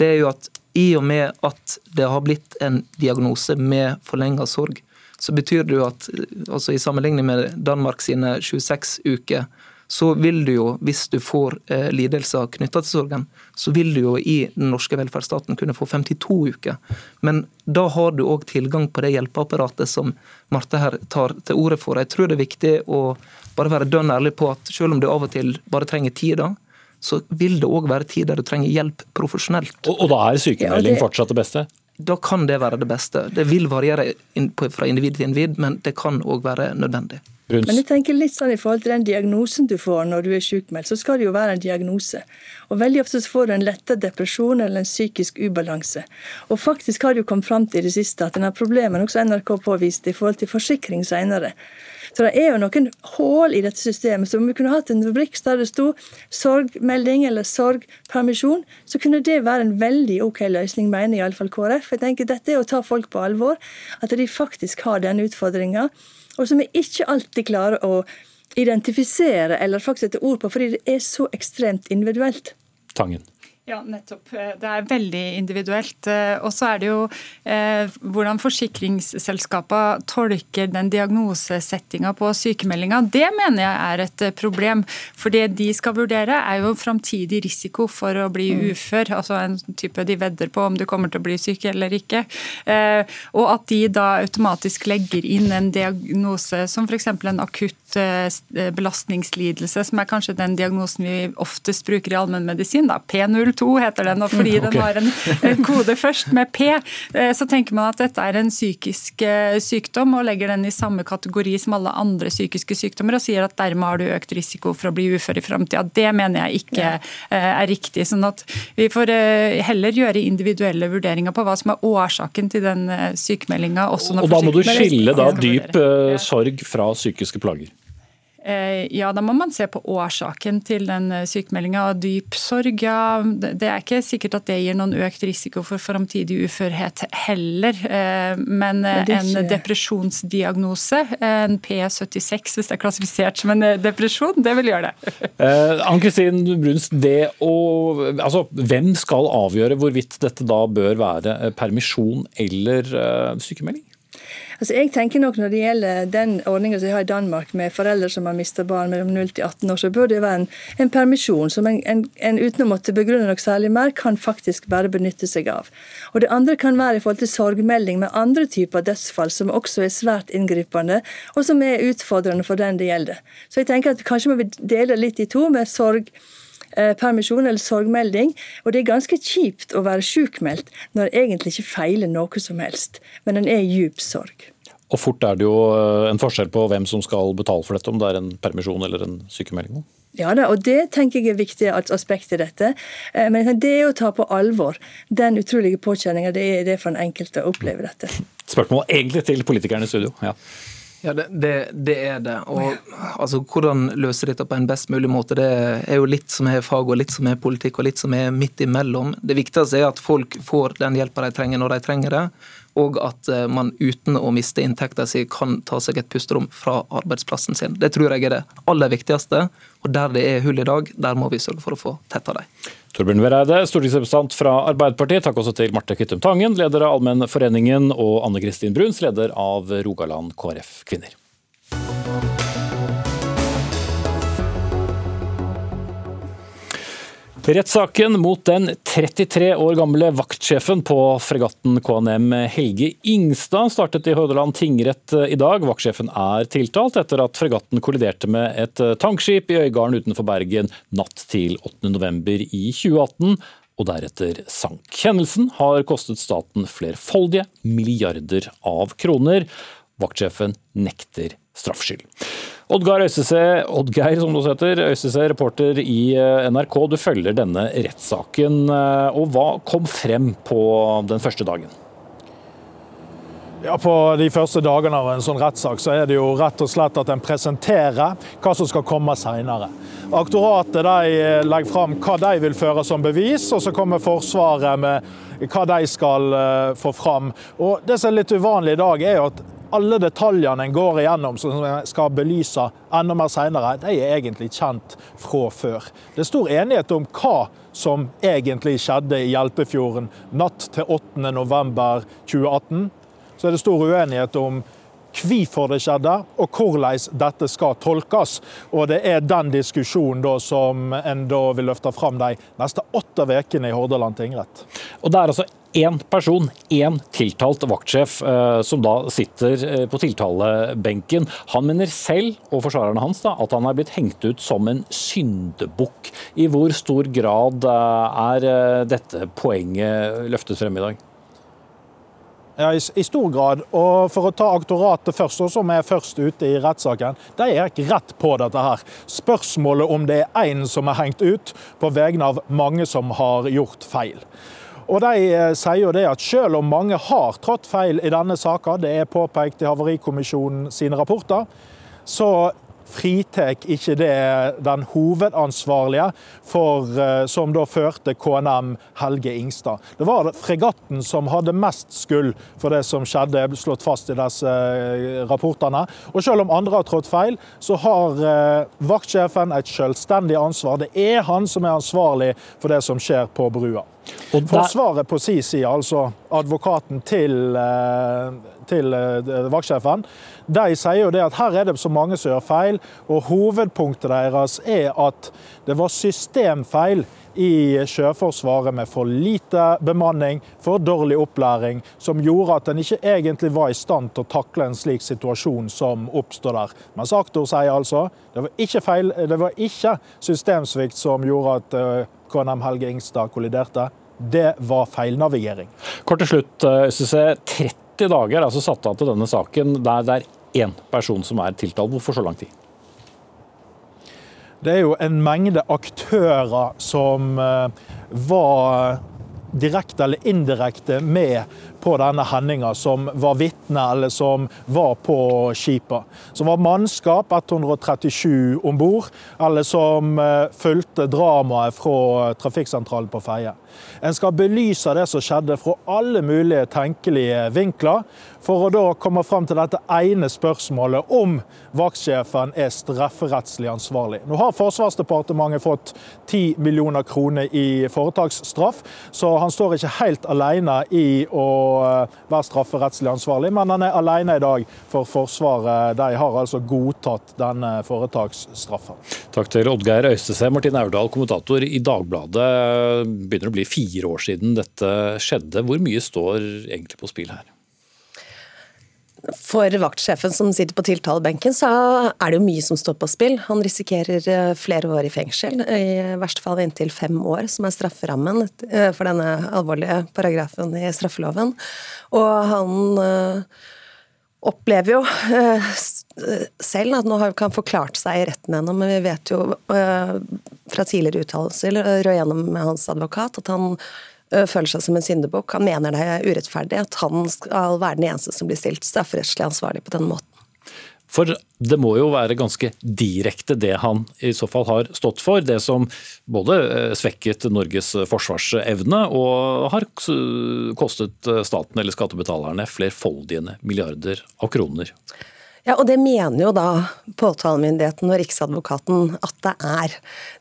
det er jo at i og med at det har blitt en diagnose med forlenga sorg, så betyr det jo at altså i sammenligning med Danmark sine 26 uker, så vil du jo, hvis du får eh, lidelser knytta til sorgen, så vil du jo i den norske velferdsstaten kunne få 52 uker. Men da har du òg tilgang på det hjelpeapparatet som Marte her tar til orde for. Jeg tror det er viktig å bare være dønn ærlig på at selv om du av og til bare trenger tid da, så vil det òg være tid der du trenger hjelp profesjonelt. Og, og da er sykemelding ja, det... fortsatt det beste? da kan det være det beste. Det vil variere fra individ til individ, men det kan òg være nødvendig. Bruns. Men jeg tenker litt sånn i forhold til den diagnosen du får når du er sykmeldt, så skal det jo være en diagnose. Og Veldig ofte så får du en lettere depresjon eller en psykisk ubalanse. Og faktisk har det jo kommet fram til i det siste at denne problemer, også NRK påviste i forhold til forsikring senere. Så det er jo noen hull i dette systemet. Så om vi kunne hatt en rubrikk der det sto sorgmelding eller sorgpermisjon, så kunne det være en veldig OK løsning, mener iallfall KrF. Jeg tenker Dette er å ta folk på alvor, at de faktisk har denne utfordringa og som vi ikke alltid klarer å identifisere eller faktisk sette ord på, fordi det er så ekstremt individuelt. Tangen. Ja, nettopp. Det er veldig individuelt. Eh, og så er det jo eh, hvordan forsikringsselskapene tolker den diagnosesettinga på sykemeldinga. Det mener jeg er et eh, problem. For det de skal vurdere, er jo framtidig risiko for å bli mm. ufør. Altså en type de vedder på om du kommer til å bli syk eller ikke. Eh, og at de da automatisk legger inn en diagnose som f.eks. en akutt eh, belastningslidelse, som er kanskje den diagnosen vi oftest bruker i allmennmedisin, P02 heter den, og fordi okay. den har en, en, kode først med P, eh, så tenker man at dette er en psykisk eh, sykdom og legger den i samme kategori som alle andre psykiske sykdommer og sier at dermed har du økt risiko for å bli ufør i framtida. Det mener jeg ikke. Eh, er riktig. sånn at vi får heller gjøre individuelle vurderinger på hva som er årsaken til den sykemeldinga. Og da må du skille da dyp sorg fra psykiske plager? Eh, ja, da må man se på årsaken til den eh, sykemeldinga. Dyp sorg, ja. Det er ikke sikkert at det gir noen økt risiko for framtidig uførhet heller. Eh, men en depresjonsdiagnose, en P76 hvis det er klassifisert som en depresjon, det vil gjøre det. Ann-Kristin Bruns, det å, altså, hvem skal avgjøre hvorvidt dette da bør være permisjon eller sykemelding? Altså jeg tenker nok Når det gjelder den ordninga som jeg har i Danmark med foreldre som har mista barn mellom 0 til 18 år, så bør det være en, en permisjon som en, en, en, uten å måtte begrunne noe særlig mer, kan faktisk bare benytte seg av. Og Det andre kan være i forhold til sorgmelding med andre typer dødsfall som også er svært inngripende, og som er utfordrende for den det gjelder. Så jeg tenker at kanskje må vi dele litt i to med sorg permisjon eller sorgmelding. Og det er ganske kjipt å være sjukmeldt når det egentlig ikke feiler noe som helst, men en er i djup sorg. Og fort er det jo eh, en forskjell på hvem som skal betale for dette, om det er en permisjon eller en sykemelding. Ja da, og det tenker jeg er viktig aspekt i dette. Eh, men det er å ta på alvor den utrolige påkjenninga det er det for den enkelte å oppleve dette. Spørsmål egentlig til politikerne i studio. ja. Ja, det, det, det, er det. Og altså, Hvordan løse dette på en best mulig måte, det er jo litt som er fag og litt som er politikk og litt som er midt imellom. Det viktigste er at folk får den hjelpa de trenger når de trenger det og at eh, man uten å miste inntekta si kan ta seg et pusterom fra arbeidsplassen sin. Det tror jeg er det aller viktigste. Og der det er hull i dag, der må vi sørge for å få tetta dem. Torbjørn Vereide, stortingsrepresentant fra Arbeiderpartiet. Takk også til Marte Kvittum Tangen, leder av Allmennforeningen, og Anne Kristin Bruns, leder av Rogaland KrF Kvinner. Rettssaken mot den 33 år gamle vaktsjefen på fregatten KNM Helge Ingstad startet i Hordaland tingrett i dag. Vaktsjefen er tiltalt etter at fregatten kolliderte med et tankskip i Øygarden utenfor Bergen natt til 8.11. i 2018 og deretter sank. Kjennelsen har kostet staten flerfoldige milliarder av kroner. Vaktsjefen nekter straffskyld. Oddgeir Øystese, Oddgeir, som du heter, Øystese, reporter i eh, NRK. Du følger denne rettssaken. Eh, og hva kom frem på den første dagen? Ja, På de første dagene av en sånn rettssak så er det jo rett og slett at en presenterer hva som skal komme senere. Aktoratet de legger fram hva de vil føre som bevis, og så kommer Forsvaret med hva de skal eh, få fram. Og Det som er litt uvanlig i dag, er jo at alle detaljene en går igjennom som en skal belyse enda mer senere, de er egentlig kjent fra før. Det er stor enighet om hva som egentlig skjedde i Hjelpefjorden natt til 8.11.2018 så er det stor uenighet om hvorfor det skjedde, og hvordan dette skal tolkes. Og Det er den diskusjonen da som en da vil løfte fram de neste åtte ukene i Hordaland tingrett. Og det er altså én person, én tiltalt vaktsjef, eh, som da sitter eh, på tiltalebenken. Han mener selv, og forsvarerne hans, da, at han er blitt hengt ut som en syndebukk. I hvor stor grad eh, er dette poenget løftet frem i dag? Ja, i, stor grad. Og for å ta aktoratet først, som er først ute i rettssaken, de er ikke rett på dette her. Spørsmålet om det er én som er hengt ut, på vegne av mange som har gjort feil. Og De eh, sier jo det at selv om mange har trådt feil i denne saka, det er påpekt i Havarikommisjonen sine rapporter, så fritar ikke det den hovedansvarlige for, eh, som da førte KNM Helge Ingstad. Det var fregatten som hadde mest skyld for det som skjedde, slått fast i disse eh, rapportene. Og selv om andre har trådt feil, så har vaktsjefen et selvstendig ansvar. Det er han som er ansvarlig for det som skjer på brua. Og Forsvaret på sin side, altså advokaten til, til vaktsjefen, de sier jo det at her er det så mange som gjør feil, og hovedpunktet deres er at det var systemfeil i Sjøforsvaret med for lite bemanning, for dårlig opplæring, som gjorde at en ikke egentlig var i stand til å takle en slik situasjon som oppstår der. Mens aktor sier altså det var ikke, feil, det var ikke systemsvikt som gjorde at eh, KNM Helge Ingstad kolliderte. Det var feilnavigering. Kort til slutt, ØCC. Eh, 30 dager er altså satt av til denne saken der det er én person som er tiltalt. Hvorfor så lang tid? Det er jo en mengde aktører som eh, var direkte eller indirekte med på denne hendinga, som var vitne eller som var på skipet. Som var mannskap, 137 om bord, eller som eh, fulgte dramaet fra trafikksentralen på Feie. En skal belyse det som skjedde fra alle mulige tenkelige vinkler, for å da komme fram til dette ene spørsmålet om vaktsjefen er strafferettslig ansvarlig. Nå har Forsvarsdepartementet fått 10 millioner kroner i foretaksstraff, så han står ikke helt alene i å være strafferettslig ansvarlig, men han er alene i dag for Forsvaret. De har altså godtatt denne foretaksstraffen. Takk til Oddgeir Øystese. Martin Aurdal, kommentator i Dagbladet. Begynner å bli fire år siden dette skjedde. Hvor mye står egentlig på spill her? For vaktsjefen som sitter på tiltalebenken, så er det jo mye som står på spill. Han risikerer eh, flere år i fengsel, i verste fall inntil fem år, som er strafferammen eh, for denne alvorlige paragrafen i straffeloven. Og han eh, opplever jo selv at nå har han forklart seg i retten ennå, men vi vet jo fra tidligere uttalelser og gjennom hans advokat at han føler seg som en syndebukk. Han mener det er urettferdig at han skal være den eneste som blir stilt strafferettslig ansvarlig på denne måten. For det må jo være ganske direkte det han i så fall har stått for. Det som både svekket Norges forsvarsevne og har kostet staten eller skattebetalerne flerfoldige milliarder av kroner. Ja, og det mener jo da påtalemyndigheten og Riksadvokaten at det er.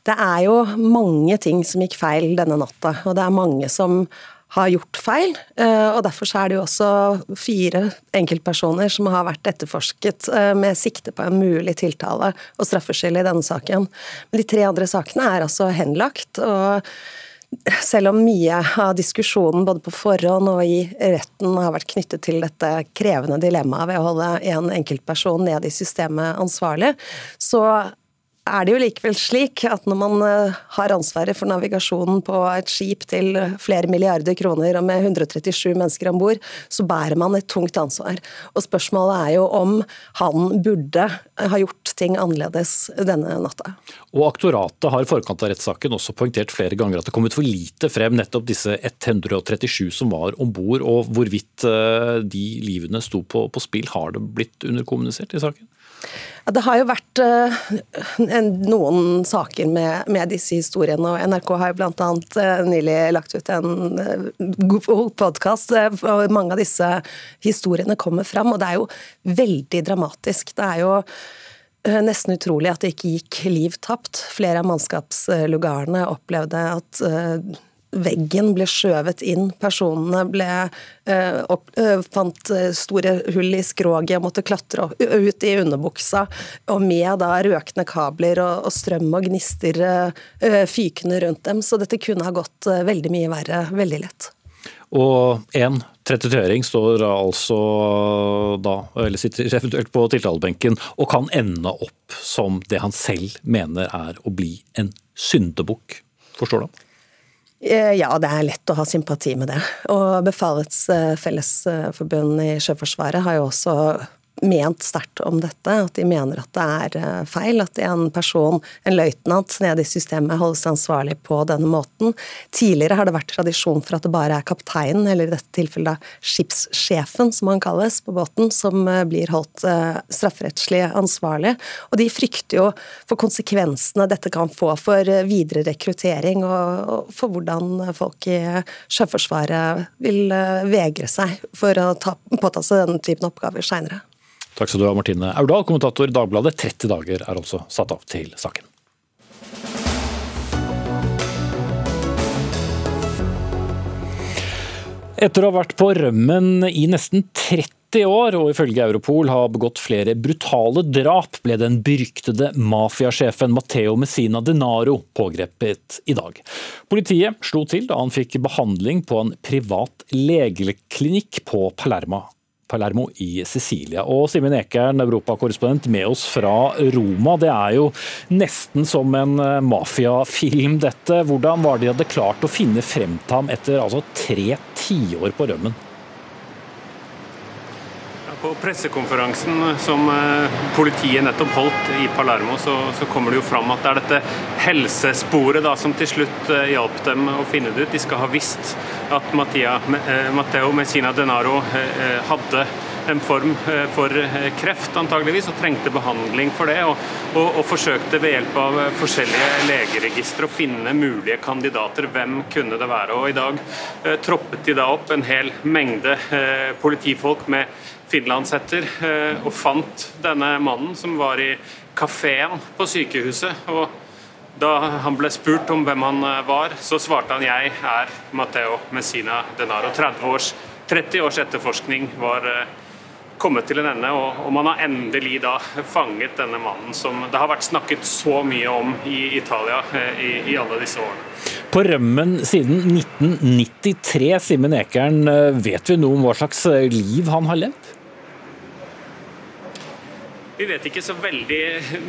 Det er jo mange ting som gikk feil denne natta, og det er mange som har gjort feil. Eh, og Derfor er det jo også fire enkeltpersoner som har vært etterforsket eh, med sikte på en mulig tiltale og straffskyld i denne saken. Men de tre andre sakene er altså henlagt. og selv om mye av diskusjonen både på forhånd og i retten har vært knyttet til dette krevende dilemmaet ved å holde en enkeltperson ned i systemet ansvarlig, så er det jo likevel slik at når man eh, har ansvaret for navigasjonen på et skip til flere milliarder kroner og med 137 mennesker om bord, så bærer man et tungt ansvar. Og spørsmålet er jo om han burde ha gjort ting annerledes denne natta. Og Aktoratet har i forkant av rettssaken også poengtert flere ganger at det kom ut for lite frem nettopp disse 137 som var om bord, og hvorvidt eh, de livene sto på, på spill. Har det blitt underkommunisert i saken? Ja, Det har jo vært uh, noen saker med, med, disse historiene, og NRK har jo bl.a. Uh, eh, nylig lagt ut en uh, podkast, hvor mange av disse historiene kommer fram. Og det er jo veldig dramatisk. Det er jo nesten utrolig at det ikke gikk liv tapt. Flere av mannskapslugarene opplevde at veggen ble skjøvet inn, personene ble, eh, opp, eh, fant eh, store hull i skroget og måtte klatre ut i underbuksa, og med da røkende kabler og, og strøm og gnister eh, fykende rundt dem. Så dette kunne ha gått eh, veldig mye verre veldig lett. Og en 33-åring står altså da, eller sitter eventuelt på tiltalebenken og kan ende opp som det han selv mener er å bli en syndebukk. Forstår du? Eh, ja, det er lett å ha sympati med det. Og Befalets eh, Fellesforbund i Sjøforsvaret har jo også ment sterkt om dette, at de mener at det er eh, feil at en person, en løytnant nede i systemet, holdes ansvarlig på denne måten. Tidligere har det vært tradisjon for at det bare er kapteinen, eller i dette tilfellet skipssjefen, som han kalles, på båten, som eh, blir holdt eh, strafferettslig ansvarlig. Og de frykter jo for konsekvensene dette kan få for videre rekruttering, og for hvordan folk i Sjøforsvaret vil vegre seg for å ta, påta seg denne typen oppgaver seinere. Takk skal du ha, Martine Aurdal, kommentator i Dagbladet. 30 dager er altså satt av til saken. Etter å ha vært på rømmen i nesten 30 år og ifølge Europol har begått flere brutale drap, ble den beryktede mafiasjefen Matteo Messina Denaro pågrepet i dag. Politiet slo til da han fikk behandling på en privat legeklinikk på Palerma Palermo i Sicilia. Og Simen Ekern, europakorrespondent med oss fra Roma. Det er jo nesten som en eh, mafiafilm, dette. Hvordan var det de hadde klart å finne frem til ham etter altså tre tiår på rømmen? På pressekonferansen som eh, politiet nettopp holdt i Palermo, så, så, kommer det jo fram at det er dette helsesporet da, som til slutt eh, hjalp dem å finne det ut. De skal ha visst at Mattia, eh, Matteo Messina Denaro hadde en form for kreft, antageligvis, og trengte behandling for det. Og, og, og forsøkte ved hjelp av forskjellige legeregistre å finne mulige kandidater. Hvem kunne det være? Og I dag eh, troppet de da opp en hel mengde eh, politifolk med finlandsetter eh, og fant denne mannen som var i kafeen på sykehuset. og da han ble spurt om hvem han eh, var, så svarte han jeg er Matteo Messina Denaro. 30 års, 30 års etterforskning var eh, kommet til en ende, og, man har endelig da fanget denne mannen som det har vært snakket så mye om i Italia i, i alle disse årene. På rømmen siden 1993, Simen Ekern, vet vi noe om hva slags liv han har levd? Vi vet ikke så veldig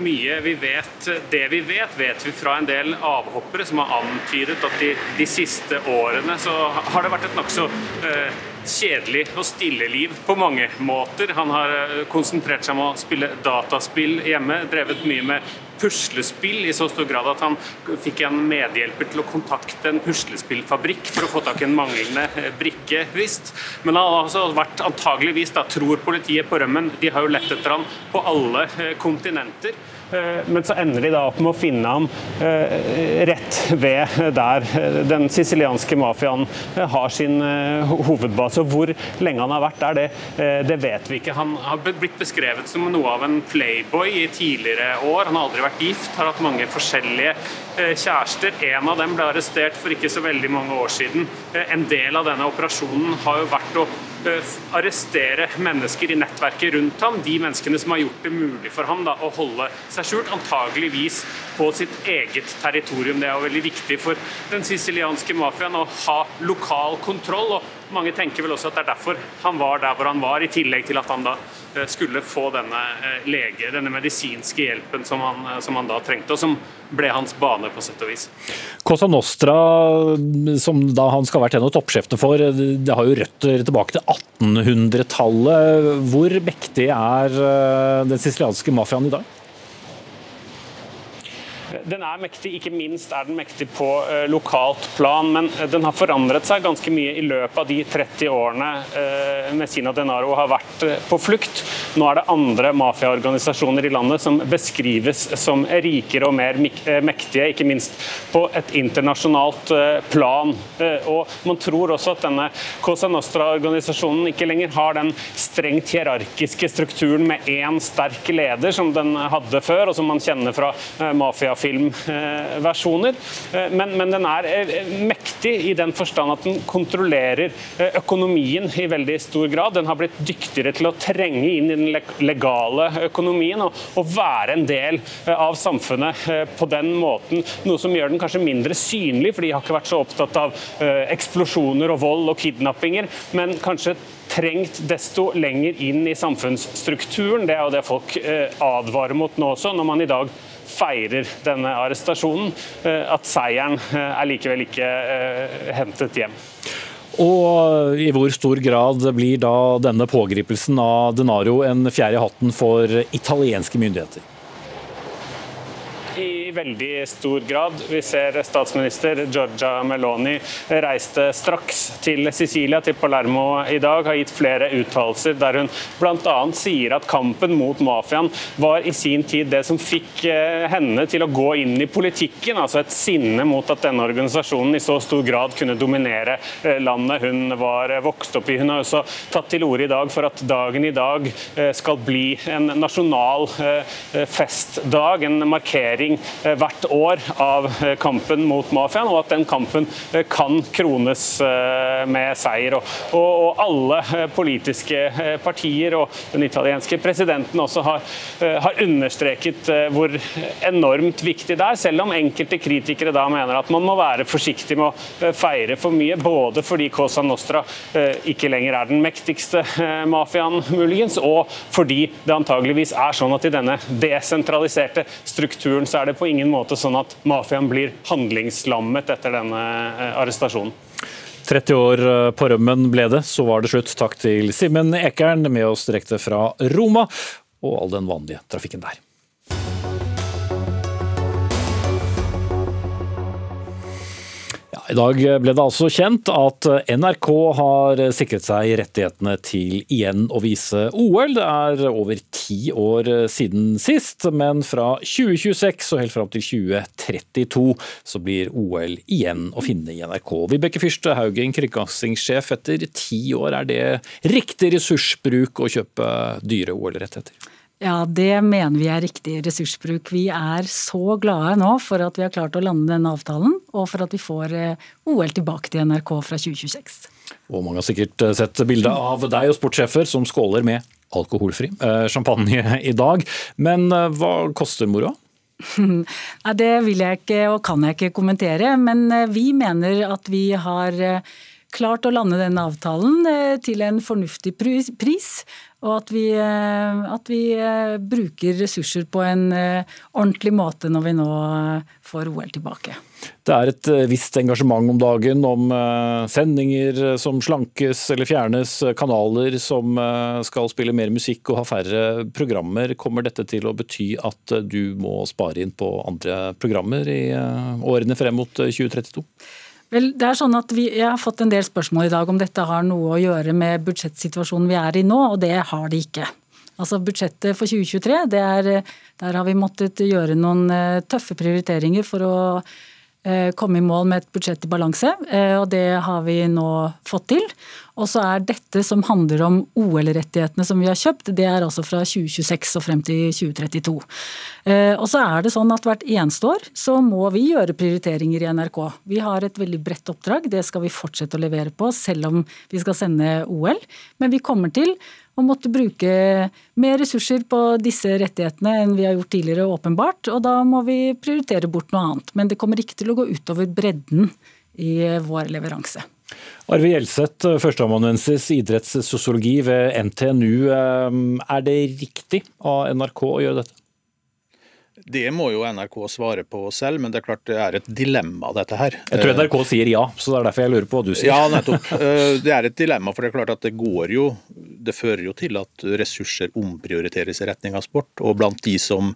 mye. Vi vet, det vi vet, vet vi fra en del avhoppere som har antydet at de, de siste årene så har det vært et nokså eh, kjedelig og stille liv på mange måter. Han har eh, konsentrert seg om å spille dataspill hjemme, drevet mye med puslespill i så stor grad at han fikk en medhjelper til å kontakte en puslespillfabrikk for å få tak i en manglende eh, brikke, visst. Men han har også vært antageligvis, da, tror politiet på rømmen, de har jo lett etter han på alle eh, kontinenter. Eh, men så ender de da opp med å finne ham eh, rett ved der den sicilianske mafiaen eh, har sin hovedbase. Og hvor lenge han har vært der, det, det, vet vi ikke. Han har blitt beskrevet som noe av en playboy i tidligere år. Han har aldri vært gift, har hatt mange forskjellige kjærester. En av dem ble arrestert for ikke så veldig mange år siden. En del av denne operasjonen har jo vært å Eh, arrestere mennesker i nettverket rundt ham, de menneskene som har gjort det mulig for ham da, å holde seg skjult, antageligvis på sitt eget territorium. Det er jo veldig viktig for den sicilianske mafiaen å ha lokal kontroll. og Mange tenker vel også at det er derfor han var der hvor han var, i tillegg til at han da eh, skulle få denne eh, lege, denne medisinske hjelpen som han, som han da trengte, og som ble hans bane, på sett og vis. Cosa Nostra, som da han skal ha vært en av toppsjefene for, det har jo røtter tilbake til 1800-tallet. Hvor mektig er eh, den sicilianske mafiaen i dag? Den er mektig, ikke minst er den mektig på uh, lokalt plan, men den har forandret seg ganske mye i løpet av de 30 årene uh, Messina Denaro har vært på flukt. Nå er det andre mafiaorganisasjoner i landet som beskrives som rikere og mer mektige, ikke minst på et internasjonalt plan. Og Man tror også at denne Cosa Nostra-organisasjonen ikke lenger har den strengt hierarkiske strukturen med én sterk leder som den hadde før, og som man kjenner fra mafia filmversjoner. Eh, men, men, den er eh, mektig i den forstand at den kontrollerer eh, økonomien i veldig stor grad. Den har blitt dyktigere til å trenge inn i den legale økonomien og, og være en del av samfunnet på den måten. Noe som gjør den kanskje mindre synlig, for de har ikke vært så opptatt av eksplosjoner og vold og kidnappinger, men kanskje trengt desto lenger inn i samfunnsstrukturen. Det er jo det folk advarer mot nå også, når man i dag feirer denne arrestasjonen, eh, at seieren eh, er likevel ikke eh, hentet hjem. Og I hvor stor grad blir da denne pågripelsen av Denaro en fjerde hatten for italienske myndigheter? Veldig stor grad. Vi ser statsminister Giorgia Meloni reiste straks til Sicilia, til Palermo i dag, har gitt flere uttalelser der hun bl.a. sier at kampen mot mafiaen var i sin tid det som fikk eh, henne til å gå inn i politikken, altså et sinne mot at denne organisasjonen i så stor grad kunne dominere eh, landet hun var vokst opp i. Hun har også tatt til orde i dag for at dagen i dag eh, skal bli en nasjonal festdag, en markering Eh, hvert år av eh, kampen mot mafiaen, og at den kampen eh, kan krones med seier. Og, alle politiske partier og den italienske presidenten også har, har understreket hvor enormt viktig det er, selv om enkelte kritikere da mener at man må være forsiktig med å feire for mye, både fordi Cosa Nostra ikke lenger er den mektigste mafiaen, muligens, og fordi det antageligvis er sånn at i denne desentraliserte strukturen så er det på ingen måte sånn at mafiaen blir handlingslammet etter denne eh, arrestasjonen. 30 år eh, på rømmen ble det, så var det slutt. Takk til Simen Ekern med oss direkte fra Roma, og all den vanlige trafikken der. I dag ble det altså kjent at NRK har sikret seg rettighetene til igjen å vise OL. Det er over ti år siden sist, men fra 2026 og helt fram til 2032 så blir OL igjen å finne i NRK. Vibeke Fyrste Haugen, kringkastingssjef. Etter ti år, er det riktig ressursbruk å kjøpe dyre OL-rettigheter? Ja, det mener vi er riktig ressursbruk. Vi er så glade nå for at vi har klart å lande denne avtalen, og for at vi får eh, OL tilbake til NRK fra 2026. Og mange har sikkert eh, sett bilde av deg og sportssjefer som skåler med alkoholfri eh, champagne i dag. Men hva koster moroa? Nei, det vil jeg ikke og kan jeg ikke kommentere, men vi mener at vi har klart å lande denne avtalen til en fornuftig pris. Og at vi, eh, at vi, eh, bruker ressurser på en eh, ordentlig måte når vi nå får OL tilbake. Det er et visst engasjement om dagen om sendinger som slankes eller fjernes, kanaler som skal spille mer musikk og ha færre programmer. Kommer dette til å bety at du må spare inn på andre programmer i årene frem mot 2032? Vel, det er sånn at vi, Jeg har fått en del spørsmål i dag om dette har noe å gjøre med budsjettsituasjonen vi er i nå, og det har det ikke. Altså Budsjettet for 2023, er, der har vi måttet gjøre noen eh, tøffe prioriteringer for å Eh, komme i mål med et budsjett i balanse, eh, og det har vi nå fått til. Og så er dette som handler om OL-rettighetene som vi har kjøpt, det er altså fra 2026 og frem til 2032. Eh, og så er det sånn at hvert eneste år så må vi gjøre prioriteringer i NRK. Vi har et veldig bredt oppdrag, det skal vi fortsette å levere på selv om vi skal sende OL. Men vi kommer til og måtte bruke mer ressurser på disse rettighetene enn vi har gjort tidligere, åpenbart. Og da må vi prioritere bort noe annet. Men det kommer ikke til å gå utover bredden i vår leveranse. Arve Gjelseth, førsteamanuensis idrettssosiologi ved NTNU. Eh, er det riktig av NRK å gjøre dette? Det må jo NRK svare på selv, men det er klart det er et dilemma, dette her. Jeg tror NRK sier ja, så det er derfor jeg lurer på hva du sier. Ja, nettopp. Eh, det er et dilemma, for det er klart at det går jo det fører jo til at ressurser omprioriteres i retning av sport. Og blant de som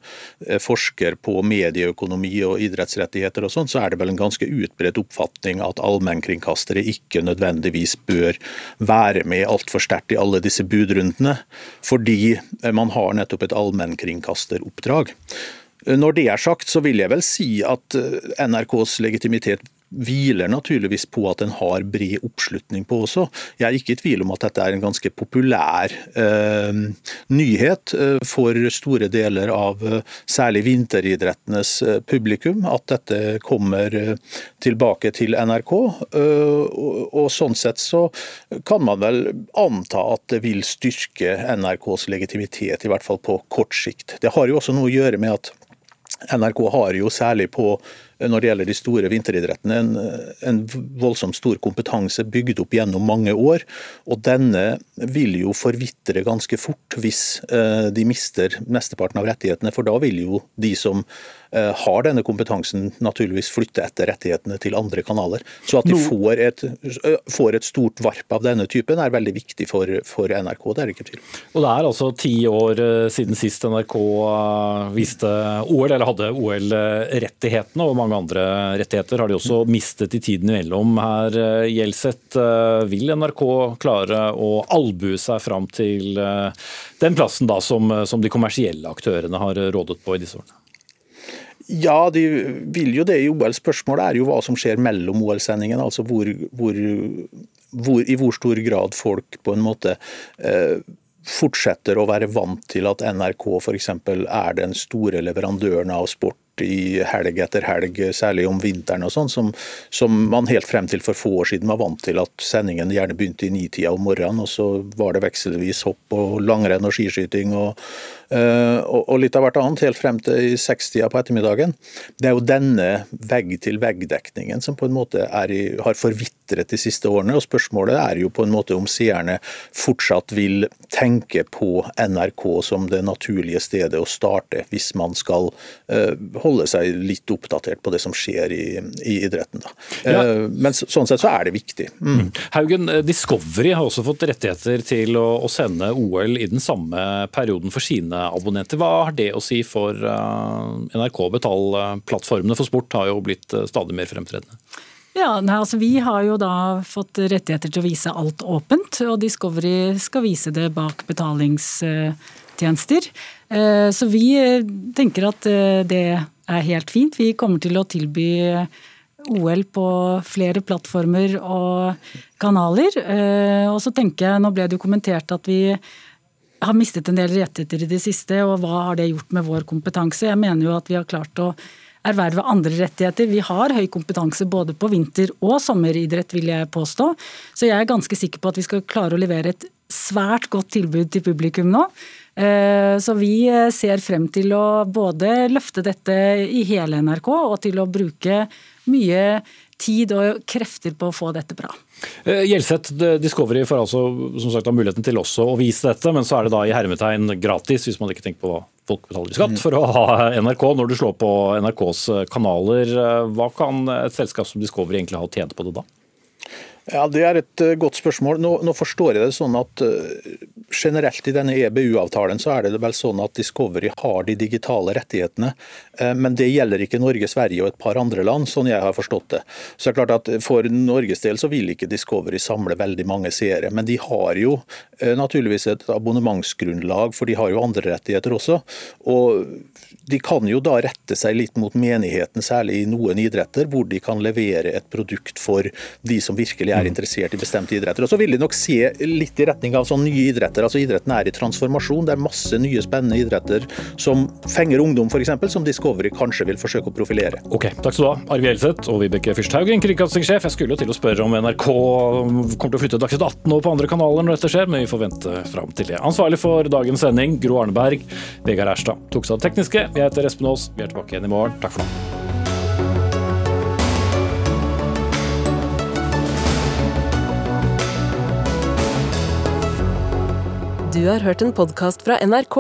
eh, forsker på medieøkonomi og idrettsrettigheter og sånn, så er det vel en ganske utbredt oppfatning at allmennkringkastere ikke nødvendigvis bør være med altfor sterkt i alle disse budrundene, fordi eh, man har nettopp et allmennkringkasteroppdrag. Når det er sagt, så vil jeg vel si at NRKs legitimitet hviler naturligvis på at den har bred oppslutning på også. Jeg er ikke i tvil om at dette er en ganske populær eh, nyhet eh, for store deler av eh, særlig vinteridrettenes eh, publikum, at dette kommer eh, tilbake til NRK. Og, og sånn sett så kan man vel anta at det vil styrke NRKs legitimitet, i hvert fall på kort sikt. Det har jo også noe å gjøre med at NRK har jo særlig på når det gjelder de store vinteridrettene, en, en voldsomt stor kompetanse bygd opp gjennom mange år. Og denne vil jo forvitre ganske fort hvis eh, de mister mesteparten av rettighetene. For da vil jo de som eh, har denne kompetansen, naturligvis flytte etter rettighetene til andre kanaler. Så at de får et, eh, får et stort varp av denne typen er veldig viktig for, for NRK, det er det ikke tvil Og det er altså ti år siden sist NRK viste OL, eller hadde OL-rettighetene. og mange andre rettigheter har de også mistet i tiden imellom. Her, eh, Gjelseth, eh, vil NRK klare å albue seg fram til eh, den plassen da, som, som de kommersielle aktørene har rådet på i disse årene? Ja, de vil jo det i OL. Spørsmålet er jo hva som skjer mellom OL-sendingene. Altså hvor, hvor, hvor, i hvor stor grad folk på en måte eh, fortsetter å være vant til at NRK f.eks. er den store leverandøren av sport i helg etter helg, særlig om vinteren og sånn, som, som, man helt frem til for få år siden var vant til at sendingen gjerne begynte i nitida om morgenen, og så var det vekselvis hopp og langrenn og skiskyting og, uh, og, litt av hvert annet, helt frem til i sekstida på ettermiddagen. Det er jo denne vegg-til-vegg-dekningen som på en måte i, har forvitret de siste årene, og spørsmålet er jo på en måte om seerne fortsatt vil tenke på NRK som det naturlige stedet å starte hvis man skal uh, holde seg litt oppdatert på det som skjer i, i idretten. Ja. Eh, men sånn sett så er det viktig. Mm. mm. Haugen, eh, Discovery har også fått rettigheter til å, å, sende OL i den samme perioden for sine abonnenter. Hva har det å si for uh, NRK? Betalplattformene for sport har jo blitt stadig mer fremtredende. Ja, nei, altså Vi har jo da fått rettigheter til å vise alt åpent, og Discovery skal vise det bak betalingstjenester. Så vi tenker at det er helt fint. Vi kommer til å tilby OL på flere plattformer og kanaler. Eh, og så tenker jeg, Nå ble det jo kommentert at vi har mistet en del rettigheter i det siste, og hva har det gjort med vår kompetanse? Jeg mener jo at vi har klart å erverve andre rettigheter. Vi har høy kompetanse både på vinter- og sommeridrett, vil jeg påstå. Så jeg er ganske sikker på at vi skal klare å levere et svært godt tilbud til publikum nå. Eh, så vi eh, ser frem til å både løfte dette i hele NRK, og til å bruke mye tid og krefter på å få dette bra. Eh, Gjelseth, Discovery får altså som sagt muligheten til også å vise dette, men så er det da i hermetegn gratis, hvis man ikke tenker på hva folk betaler i skatt, for å ha NRK. Når du slår på NRKs kanaler, hva kan et selskap som Discovery egentlig ha tjent på det da? Ja, Det er et godt spørsmål. Nå, nå forstår jeg det sånn at generelt i denne EBU-avtalen så er det vel sånn at Discovery har de digitale rettighetene, uh, men det gjelder ikke Norge, Sverige og et par andre land, sånn jeg har forstått det. Så det er klart at For Norges del så vil ikke Discovery samle veldig mange seere, men de har jo uh, naturligvis et abonnementsgrunnlag, for de har jo andre rettigheter også. og de kan jo da rette seg litt mot menigheten, særlig i noen idretter, hvor de kan levere et produkt for de som virkelig er mm. interessert i bestemte idretter. Og Så vil de nok se litt i retning av sånne nye idretter. altså Idretten er i transformasjon. Det er masse nye spennende idretter som fenger ungdom, f.eks., som Discovery kanskje vil forsøke å profilere. Ok, Takk skal du ha, Arve Hjelset og Vibeke Fyrsthaugen, kringkastingssjef. Jeg skulle jo til å spørre om NRK kommer til å flytte Dagsnytt 18 over på andre kanaler når dette skjer, men vi får vente fram til det. Ansvarlig for dagens sending, Gro Arneberg. Vegard Erstad tok seg av det tekniske. Jeg heter Espen Aas. Vi er tilbake igjen i morgen. Takk for nå. Du har hørt en podkast fra NRK.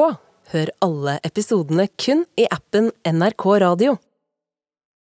Hør alle episodene kun i appen NRK Radio.